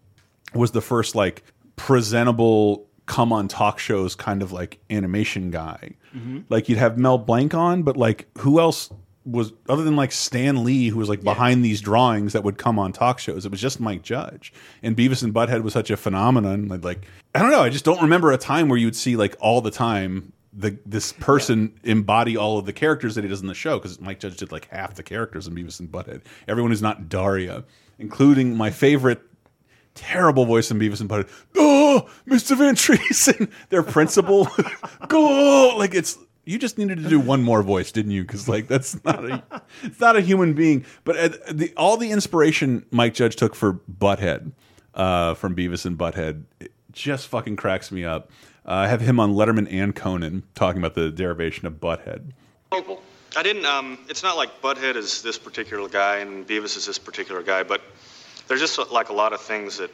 was the first like presentable come on talk shows kind of like animation guy. Mhm. Like you'd have Mel Blanc on, but like who else was other than like Stan Lee, who was like behind these drawings that would come on talk shows? It was just Mike Judge. And Beavis and Butthead was such a phenomenon. Like, like I don't know, I just don't remember a time where you'd see like all the time the this person embody all of the characters that he does in the show because Mike Judge did like half the characters in Beavis and Butthead. Everyone who's not Daria, including my favorite terrible voice in Beavis and Butthead. Oh, Mr. Van Driessen, their principal. Go like it's you just needed to do one more voice, didn't you? Because like that's not a it's not a human being. But uh, the all the inspiration Mike Judge took for Butthead uh, from Beavis and Butthead just fucking cracks me up. Uh, I have him on Letterman and Conan talking about the derivation of Butthead. I didn't. Um, it's not like Butthead is this particular guy and Beavis is this particular guy, but there's just like a lot of things that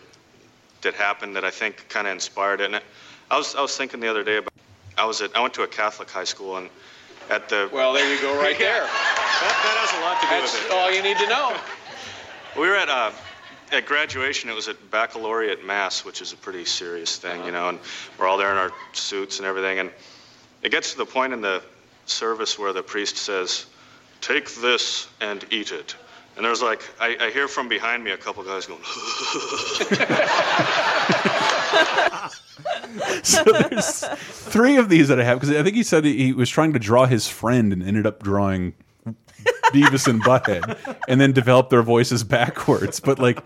that happened that I think kind of inspired it. And I was I was thinking the other day about. I was at I went to a Catholic high school and at the. Well, there you go, right there. That, that has a lot to do That's with it. all you need to know. We were at uh, at graduation. It was at baccalaureate mass, which is a pretty serious thing, you know. And we're all there in our suits and everything. And it gets to the point in the service where the priest says, "Take this and eat it." And there's like, I, I hear from behind me a couple guys going. so there's three of these that I have because I think he said he was trying to draw his friend and ended up drawing Beavis and Butthead, and then developed their voices backwards. But like,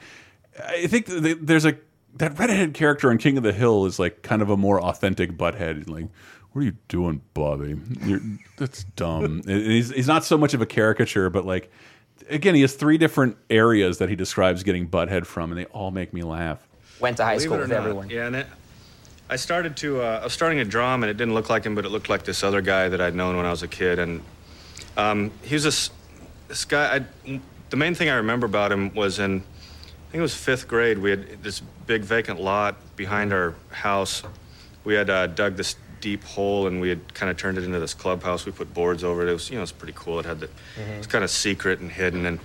I think there's a that redhead character in King of the Hill is like kind of a more authentic Butthead. Like, what are you doing, Bobby? You're, that's dumb. And he's he's not so much of a caricature, but like. Again, he has three different areas that he describes getting butthead from, and they all make me laugh. Went to high Believe school with not, everyone. Yeah, and it, I started to. Uh, I was starting to draw him, and it didn't look like him, but it looked like this other guy that I'd known when I was a kid. And um, he was this this guy. I, the main thing I remember about him was in, I think it was fifth grade. We had this big vacant lot behind our house. We had uh, dug this deep hole, and we had kind of turned it into this clubhouse. We put boards over it. It was, you know, it's pretty cool. It had the, it was kind of secret and hidden. And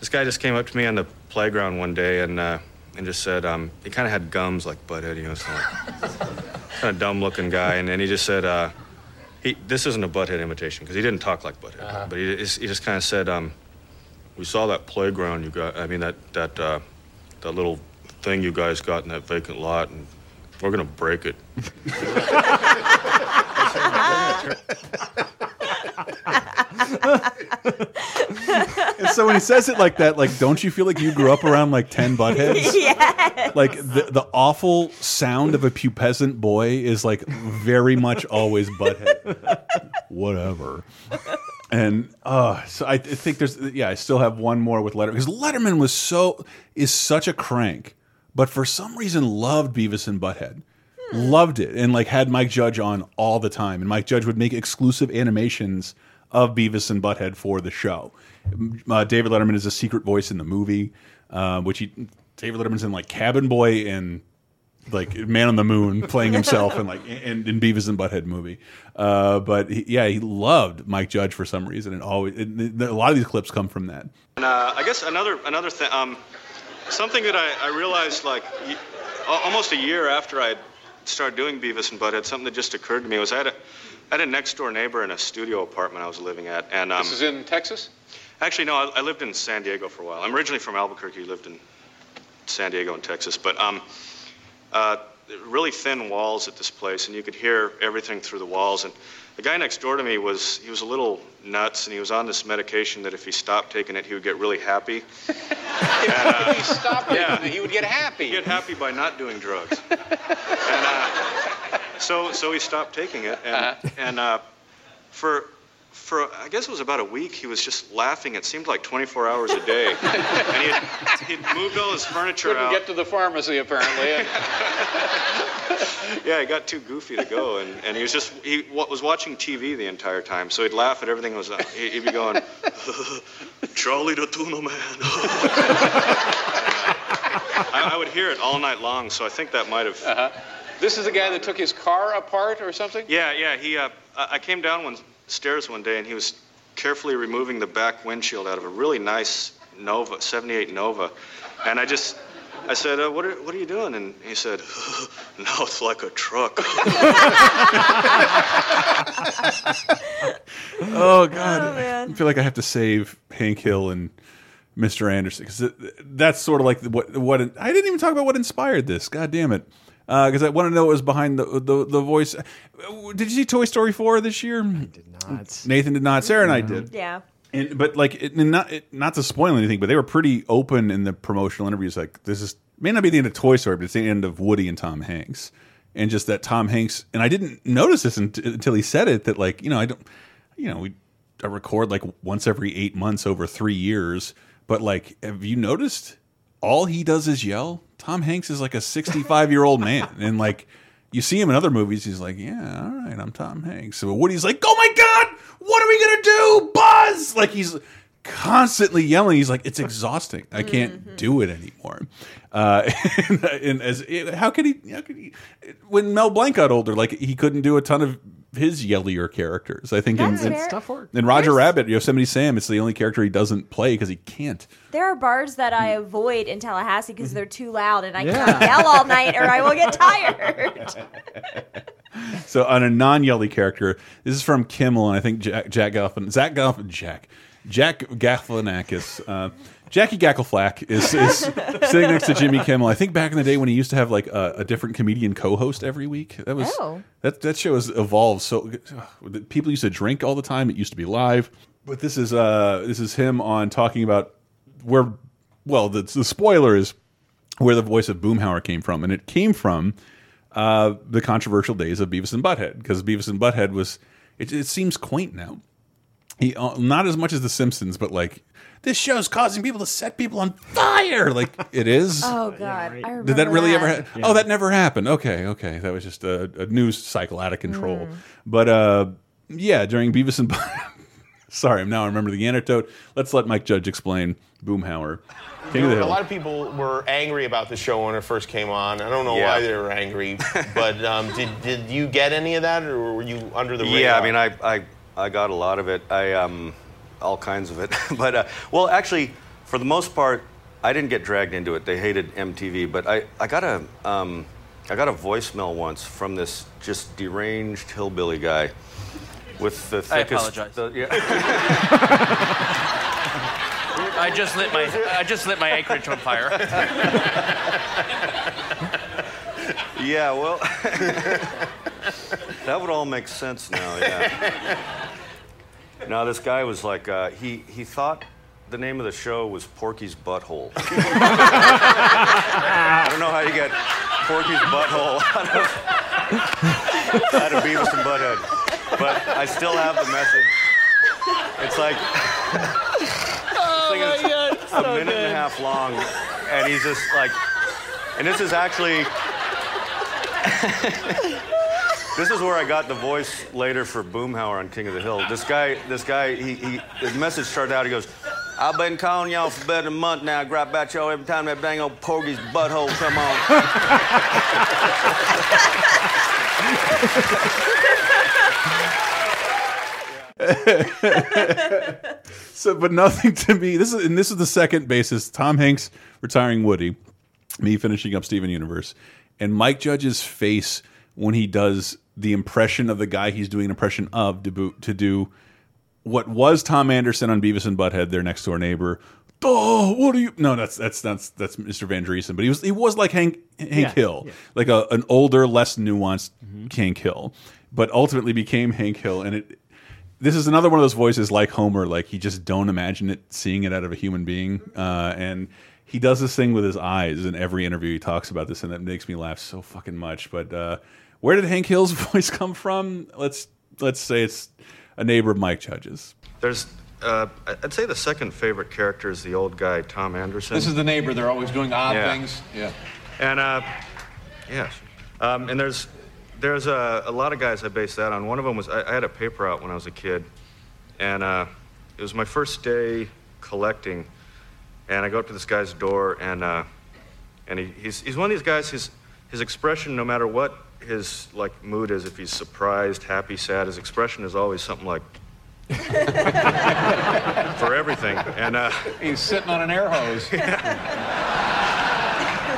this guy just came up to me on the playground one day, and uh, and just said um, he kind of had gums like Butthead, you know, so kind of dumb looking guy, and, and he just said. Uh, he, this isn't a Butthead imitation because he didn't talk like Butthead, but he, just- he just kind of said, um, "We saw that playground you got. I mean that that uh, that little thing you guys got in that vacant lot, and we're gonna break it." And so when he says it like that, like, don't you feel like you grew up around like ten buttheads? Yes. Like the the awful sound of a pubescent boy is like very much always butthead. Whatever. And uh, so I I think there's yeah I still have one more with Letterman because Letterman was so is such a crank, but for some reason loved Beavis and Butthead, loved it and like had Mike Judge on all the time, and Mike Judge would make exclusive animations of Beavis and Butthead for the show. Uh, David Letterman is a secret voice in the movie, uh, which he David Letterman's in like Cabin Boy and like Man on the Moon playing himself and like in, in Beavis and Butthead movie. Uh, but he, yeah, he loved Mike Judge for some reason, and always it, a lot of these clips come from that. And uh, I guess another another thing, um, something that I, I realized like almost a year after I started doing Beavis and Butthead, something that just occurred to me was I had a, I had a next door neighbor in a studio apartment I was living at, and um, This is in Texas? Actually, no, I, I lived in San Diego for a while. I'm originally from Albuquerque, lived in San Diego and Texas, but um, uh, really thin walls at this place, and you could hear everything through the walls. And the guy next door to me was he was a little nuts, and he was on this medication that if he stopped taking it, he would get really happy. if he stopped yeah. it, he would get happy. Get happy by not doing drugs. and uh, so so he stopped taking it, and and uh, for for I guess it was about a week. He was just laughing. It seemed like 24 hours a day, and he had, he'd moved all his furniture Couldn't out. get to the pharmacy, apparently. yeah, he got too goofy to go, and, and he was just he was watching TV the entire time. So he'd laugh at everything was. He'd, he'd be going, Charlie the Tuna Man. I, I would hear it all night long. So I think that might have. Uh-huh. This is the guy that took his car apart or something? Yeah, yeah. He, uh, I I came down one stairs one day, and he was carefully removing the back windshield out of a really nice Nova, '78 Nova, and I just, I said, uh, "What are, what are you doing?" And he said, "Now it's like a truck." Oh God, I feel like I have to save Hank Hill and Mr. Anderson because that's sort of like what what I didn't even talk about what inspired this. God damn it, Uh, because I want to know what was behind the, the the voice. Did you see Toy Story four this year? I did not. Nathan did not. Sarah and I did. Yeah. And but like it, and not it, not to spoil anything, but they were pretty open in the promotional interviews. Like this is may not be the end of Toy Story, but it's the end of Woody and Tom Hanks, and just that Tom Hanks. And I didn't notice this until he said it. That like you know I don't, you know we I record like once every eight months over three years. But like, have you noticed all he does is yell? Tom Hanks is like a sixty-five year old man, and like. You see him in other movies, he's like, "Yeah, all right, I'm Tom Hanks." So Woody's like, "Oh my god, what are we gonna do, Buzz?" Like he's constantly yelling. He's like, "It's exhausting. I can't do it anymore." Uh, and, and as how could he? How could he? When Mel Blanc got older, like he couldn't do a ton of his yellier characters. I think in, That's in, fair. Tough work. in Roger Rabbit, Yosemite Sam, it's the only character he doesn't play because he can't. There are bars that I avoid in Tallahassee because they're too loud and I Yeah. can't yell all night or I will get tired. So on a non-yelly character, this is from Kimmel, and I think Jack, Jack Galifian, Zach Galif, Jack, Jack Galifianakis, uh, Jackie Gackleflack is, is sitting next to Jimmy Kimmel. I think back in the day when he used to have like a, a different comedian co-host every week. That was Oh. that that show has evolved. So people used to drink all the time. It used to be live, but this is uh this is him on talking about where. Well, the, the spoiler is where the voice of Boomhauer came from, and it came from uh, the controversial days of Beavis and Butthead because Beavis and Butthead was it, it seems quaint now. He uh, not as much as The Simpsons, but like this show's causing people to set people on fire. Like it is. Oh God, I remember Did that really ever? that. happen? Oh, that never happened. Okay, okay, that was just a, a news cycle out of control. Mm. But uh, yeah, during Beavis and Sorry, I'm now I remember the anecdote. Let's let Mike Judge explain Boomhauer. King of the a lot of people were angry about the show when it first came on. I don't know Yeah. why they were angry, but um, did did you get any of that, or were you under the radar? Yeah, I mean, I, I, I got a lot of it. I, um, all kinds of it. but, uh, well, actually, for the most part, I didn't get dragged into it. They hated MTV, but I, I got a um, I got a voicemail once from this just deranged hillbilly guy with the thickest. I apologize. the- yeah. I just lit my I just lit my acreage on fire. Yeah, well, that would all make sense now. Yeah. Now this guy was like, uh, he he thought the name of the show was Porky's Butthole. I don't know how you get Porky's Butthole out of, out of Beavis and Butthead, but I still have the message. It's like Oh thing is a minute and a half long, and he's just like, and this is actually. This is where I got the voice later for Boomhauer on King of the Hill. This guy, this guy, he, he his message started out. He goes, "I've been calling y'all for better than a month now. I Grab about y'all every time that dang old Porgy's butthole come on." so, but nothing to me. This is and this is the second basis. Tom Hanks retiring Woody, me finishing up Steven Universe, and Mike Judge's face when he does the impression of the guy he's doing an impression of to, to do what was Tom Anderson on Beavis and Butthead, their next door neighbor. Oh, what are you? No, that's that's that's that's Mr. Van Driessen, but he was he was like Hank Hank Yeah, Hill, yeah. like a an older, less nuanced Hank Hill, but ultimately became Hank Hill, and it. This is another one of those voices like Homer, like you just don't imagine it seeing it out of a human being, uh, and he does this thing with his eyes in every interview. He talks about this, and that makes me laugh so fucking much. But uh, where did Hank Hill's voice come from? Let's let's say it's a neighbor of Mike Judge's. There's, uh, I'd say the second favorite character is the old guy Tom Anderson. This is the neighbor. They're always doing odd Yeah. things. Yeah. And uh, yes, um, and there's there's a, a lot of guys I base that on. One of them was I, I had a paper out when I was a kid, and uh, it was my first day collecting, and I go up to this guy's door, and uh, and he, he's he's one of these guys. His his expression, no matter what his like mood is, if he's surprised, happy, sad, his expression is always something like. for everything, and uh, He's sitting on an air hose.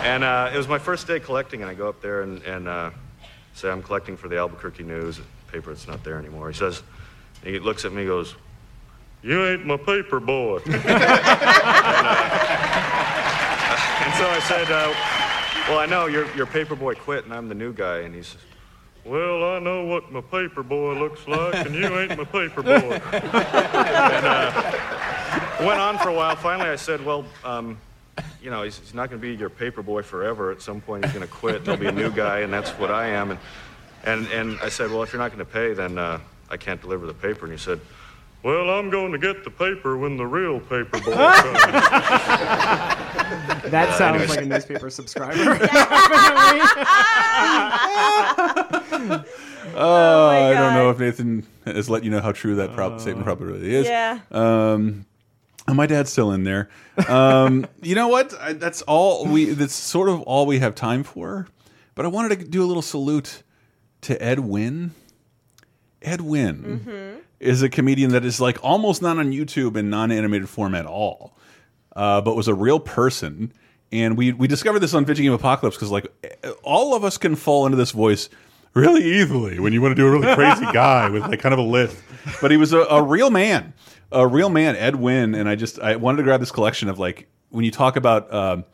And uh, it was my first day collecting, and I go up there and, and uh, say I'm collecting for the Albuquerque News paper. It's not there anymore. He says, he looks at me, goes, "You ain't my paper boy." and, uh, and so I said, uh, "Well, I know your your paper boy quit, and I'm the new guy." And he says. Well, I know what my paper boy looks like, and you ain't my paper boy. and uh, went on for a while. Finally, I said, "Well, um, you know, he's, he's not going to be your paper boy forever. At some point, he's going to quit. and There'll be a new guy, and that's what I am." And and and I said, "Well, if you're not going to pay, then uh, I can't deliver the paper." And he said, "Well, I'm going to get the paper when the real paper boy comes." That Uh, sounds like a newspaper subscriber. Oh, I don't know if Nathan has let you know how true that prob statement probably really is. Yeah. Um, and my dad's still in there. Um, you know what? I, that's all we. That's sort of all we have time for. But I wanted to do a little salute to Ed Wynn. Ed Wynn is a comedian that is like almost not on YouTube in non-animated form at all, uh, but was a real person. And we we discovered this on Video Game Apocalypse because like all of us can fall into this voice really easily when you want to do a really crazy guy with like kind of a lift. But he was a, a real man, a real man, Ed Wynn. And I just I wanted to grab this collection of like when you talk about. Um,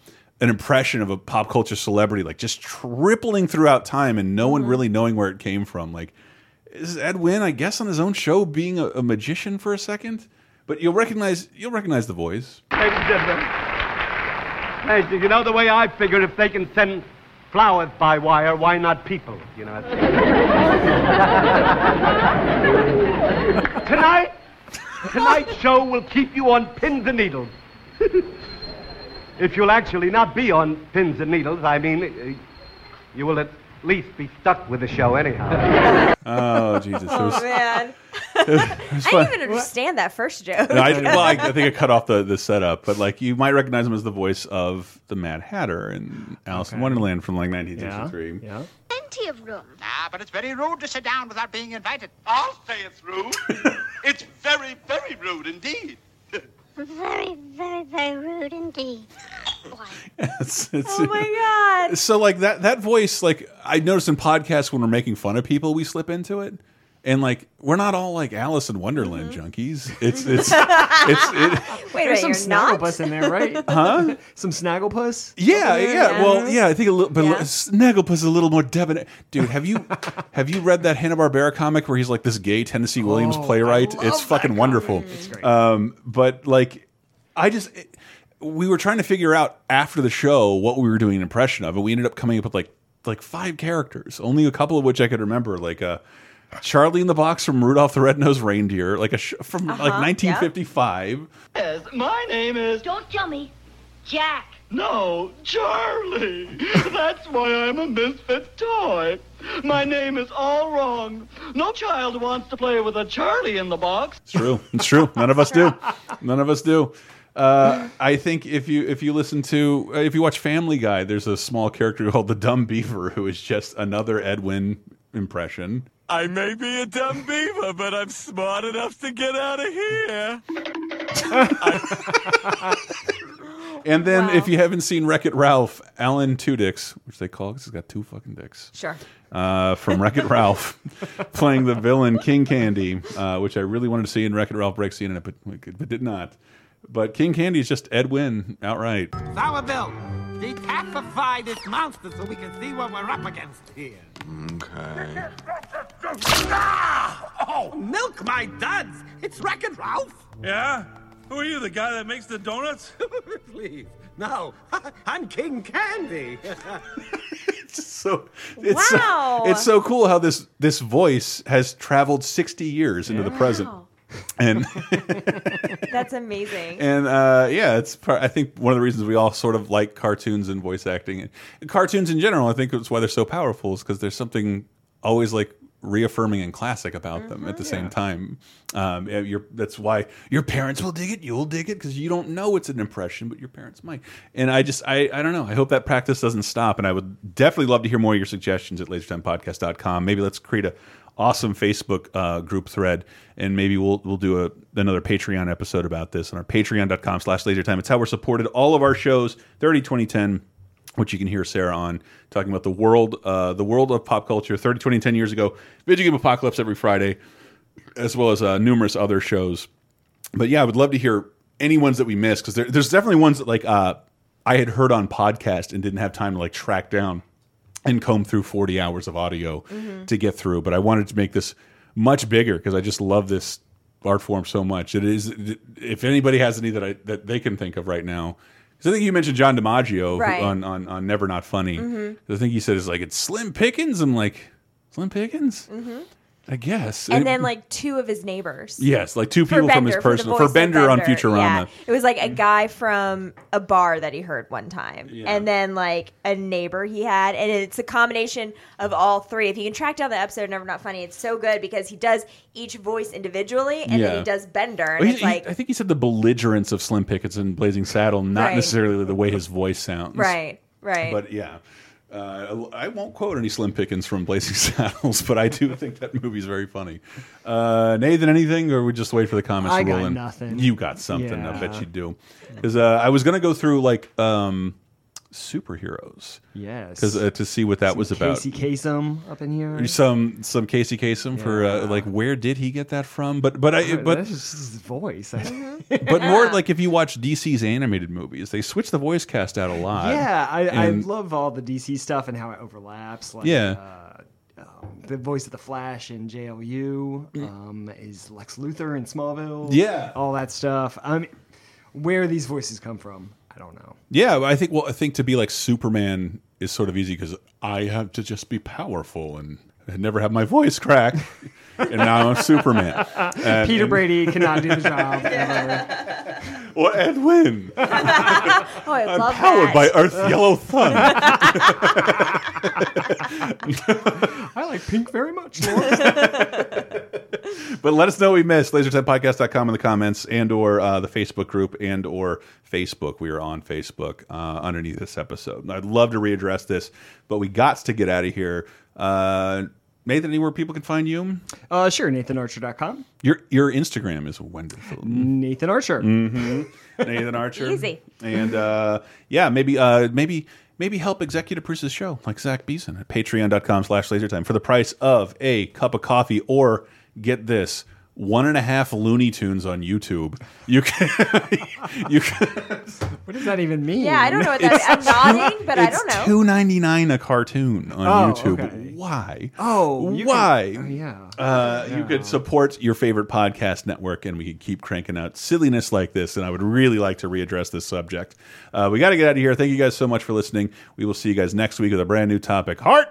an impression of a pop culture celebrity, like just tripling throughout time, and no one really knowing where it came from. Like, is Ed Wynn, I guess, on his own show, being a, a magician for a second? But you'll recognize you'll recognize the voice. Ladies and gentlemen, hey, you know the way I figure if they can send flowers by wire, why not people? You know. Tonight, tonight's show will keep you on pins and needles. if you'll actually not be on pins and needles, I mean, uh, you will at least be stuck with the show anyhow. Oh Jesus! Oh was- man, it was I fun. didn't even understand that first joke. No, I, well, I, I think I cut off the, the setup, but like you might recognize him as the voice of the Mad Hatter in Alice in Wonderland from like 1963. Yeah. Plenty of room. Ah, but it's very rude to sit down without being invited. I'll say it's rude. it's very, very rude indeed. Very, very, very rude indeed. It's- it's- Oh my god. So like that that voice, like I noticed in podcasts when we're making fun of people, we slip into it. And like we're not all like Alice in Wonderland junkies. It's it's it's it, Wait, There's wait, some? Snagglepuss in there, right? Huh? some Snagglepuss? Yeah, Something yeah. there? Well, yeah. I think a little, but Snagglepuss is a little more debonair. Dude, have you have you read that Hanna Barbera comic where he's like this gay Tennessee Williams playwright? It's fucking wonderful. Um, but like, I just it- we were trying to figure out after the show what we were doing an impression of, and we ended up coming up with like like five characters, only a couple of which I could remember, like uh Charlie in the Box from Rudolph the Red-Nosed Reindeer, like a sh from like Uh-huh, 1955. Yes, my name is. Don't tell me. Jack. No, Charlie. That's why I'm a misfit toy. My name is all wrong. No child wants to play with a Charlie in the box. It's true. It's true. None of us do. None of us do. Uh, I think if you if you listen to uh, if you watch Family Guy, there's a small character called the Dumb Beaver who is just another Ed Wynn impression. I may be a dumb beaver, but I'm smart enough to get out of here. And then if you haven't seen Wreck It Ralph, Alan Two Dicks, which they call because he's got two fucking dicks. Sure. Uh, from Wreck It Ralph, playing the villain King Candy, uh, which I really wanted to see in Wreck It Ralph breaks the internet, but, but did not. But King Candy is just Ed Wynn outright. Sour Bill, decapify this monster so we can see what we're up against here. Okay. ah! Oh, milk my duds! It's Wreck-It Ralph! Yeah? Who are you, the guy that makes the donuts? Please, no, I'm King Candy. it's so it's Wow. so, it's so cool how this this voice has traveled 60 years into the present and That's amazing. and uh, yeah it's part, i think one of the reasons we all sort of like cartoons and voice acting. And cartoons in general i think it's why they're so powerful is because there's something always like reaffirming and classic about them at the same time. Um, you're, that's why your parents will dig it you'll dig it because you don't know it's an impression but your parents might. And i just I, I don't know. I hope that practice doesn't stop and i would definitely love to hear more of your suggestions at lasertimepodcast.com maybe let's create a awesome facebook uh, group thread. And maybe we'll we'll do a another patreon episode about this on our patreon.com slash lasertime. It's how we're supported all of our shows 30 2010 which you can hear Sarah on talking about the world, uh, the world of pop culture, 30, 20, 10 years ago, Video Game Apocalypse every Friday, as well as uh, numerous other shows. But yeah, I would love to hear any ones that we missed because there, there's definitely ones that like uh, I had heard on podcast and didn't have time to like track down and comb through 40 hours of audio Mhm. to get through. But I wanted to make this much bigger because I just love this art form so much. It is if anybody has any that I that they can think of right now. Because I think you mentioned John DiMaggio who- on, on on Never Not Funny. I think he said it's like it's Slim Pickens. I'm like Slim Pickens. hmm I guess. And It- then like two of his neighbors. yes, like two For people from his Bender, for personal voice for of Bender on Futurama. Yeah. It was like a guy from a bar that he heard one time, Yeah. and then like a neighbor he had, and it's a combination of all three. If you can track down the episode, Never Not Funny, it's so good because he does each voice individually, and Yeah. then he does Bender, and Well, it's he- like I think he said the belligerence of Slim Pickens in Blazing Saddle, not Right. necessarily the way his voice sounds. right, right. But yeah, uh, I won't quote any Slim Pickens from Blazing Saddles, but I do think that movie's very funny. Uh, Nathan, anything, or we just wait for the comments I to got roll in? nothing. You got something. I bet you do. Because uh, I was gonna go through like um, superheroes. Yes. Because uh, to see what that Some was about. Casey Kasem up in here. Some some Casey Kasem for uh, like where did he get that from? But but I but that's just his voice. but more like if you watch DC's animated movies, they switch the voice cast out a lot. Yeah, I, I love all the DC stuff and how it overlaps. Like, Yeah. Uh, um, the voice of the Flash in JLU um, is Lex Luthor in Smallville. Yeah. all that stuff. I mean, where these voices come from, I don't know. Yeah, I think well, I think to be like Superman is sort of easy because I have to just be powerful and I never have my voice crack, and now I'm Superman. And- Peter and- Brady cannot do the job. ever. Or Edwin. oh, I I'm love powered that. by Earth's yellow sun. I like pink very much. but let us know what we missed. LaserTimePodcast.com in the comments and or uh, the Facebook group and or Facebook. We are on Facebook uh, underneath this episode. I'd love to readdress this, but we got to get out of here. Uh, Nathan, anywhere people can find you? Uh, sure, NathanArcher.com. Your your Instagram is wonderful. Nathan Archer. Mm-hmm. Nathan Archer. Easy. And uh, yeah, maybe uh, maybe maybe help executive produce this show like Zach Beeson at patreon.com slash lasertime for the price of a cup of coffee or get this one and a half Looney Tunes on YouTube. You can you can What does that even mean? Yeah, I don't know what that. I'm nodding, but I don't know. two ninety nine a cartoon on Oh, YouTube. okay. Why? Oh, why? Could, oh, yeah. Uh, You could support your favorite podcast network, and we could keep cranking out silliness like this. And I would really like to readdress this subject. Uh, we got to get out of here. Thank you guys so much for listening. We will see you guys next week with a brand new topic. Heart.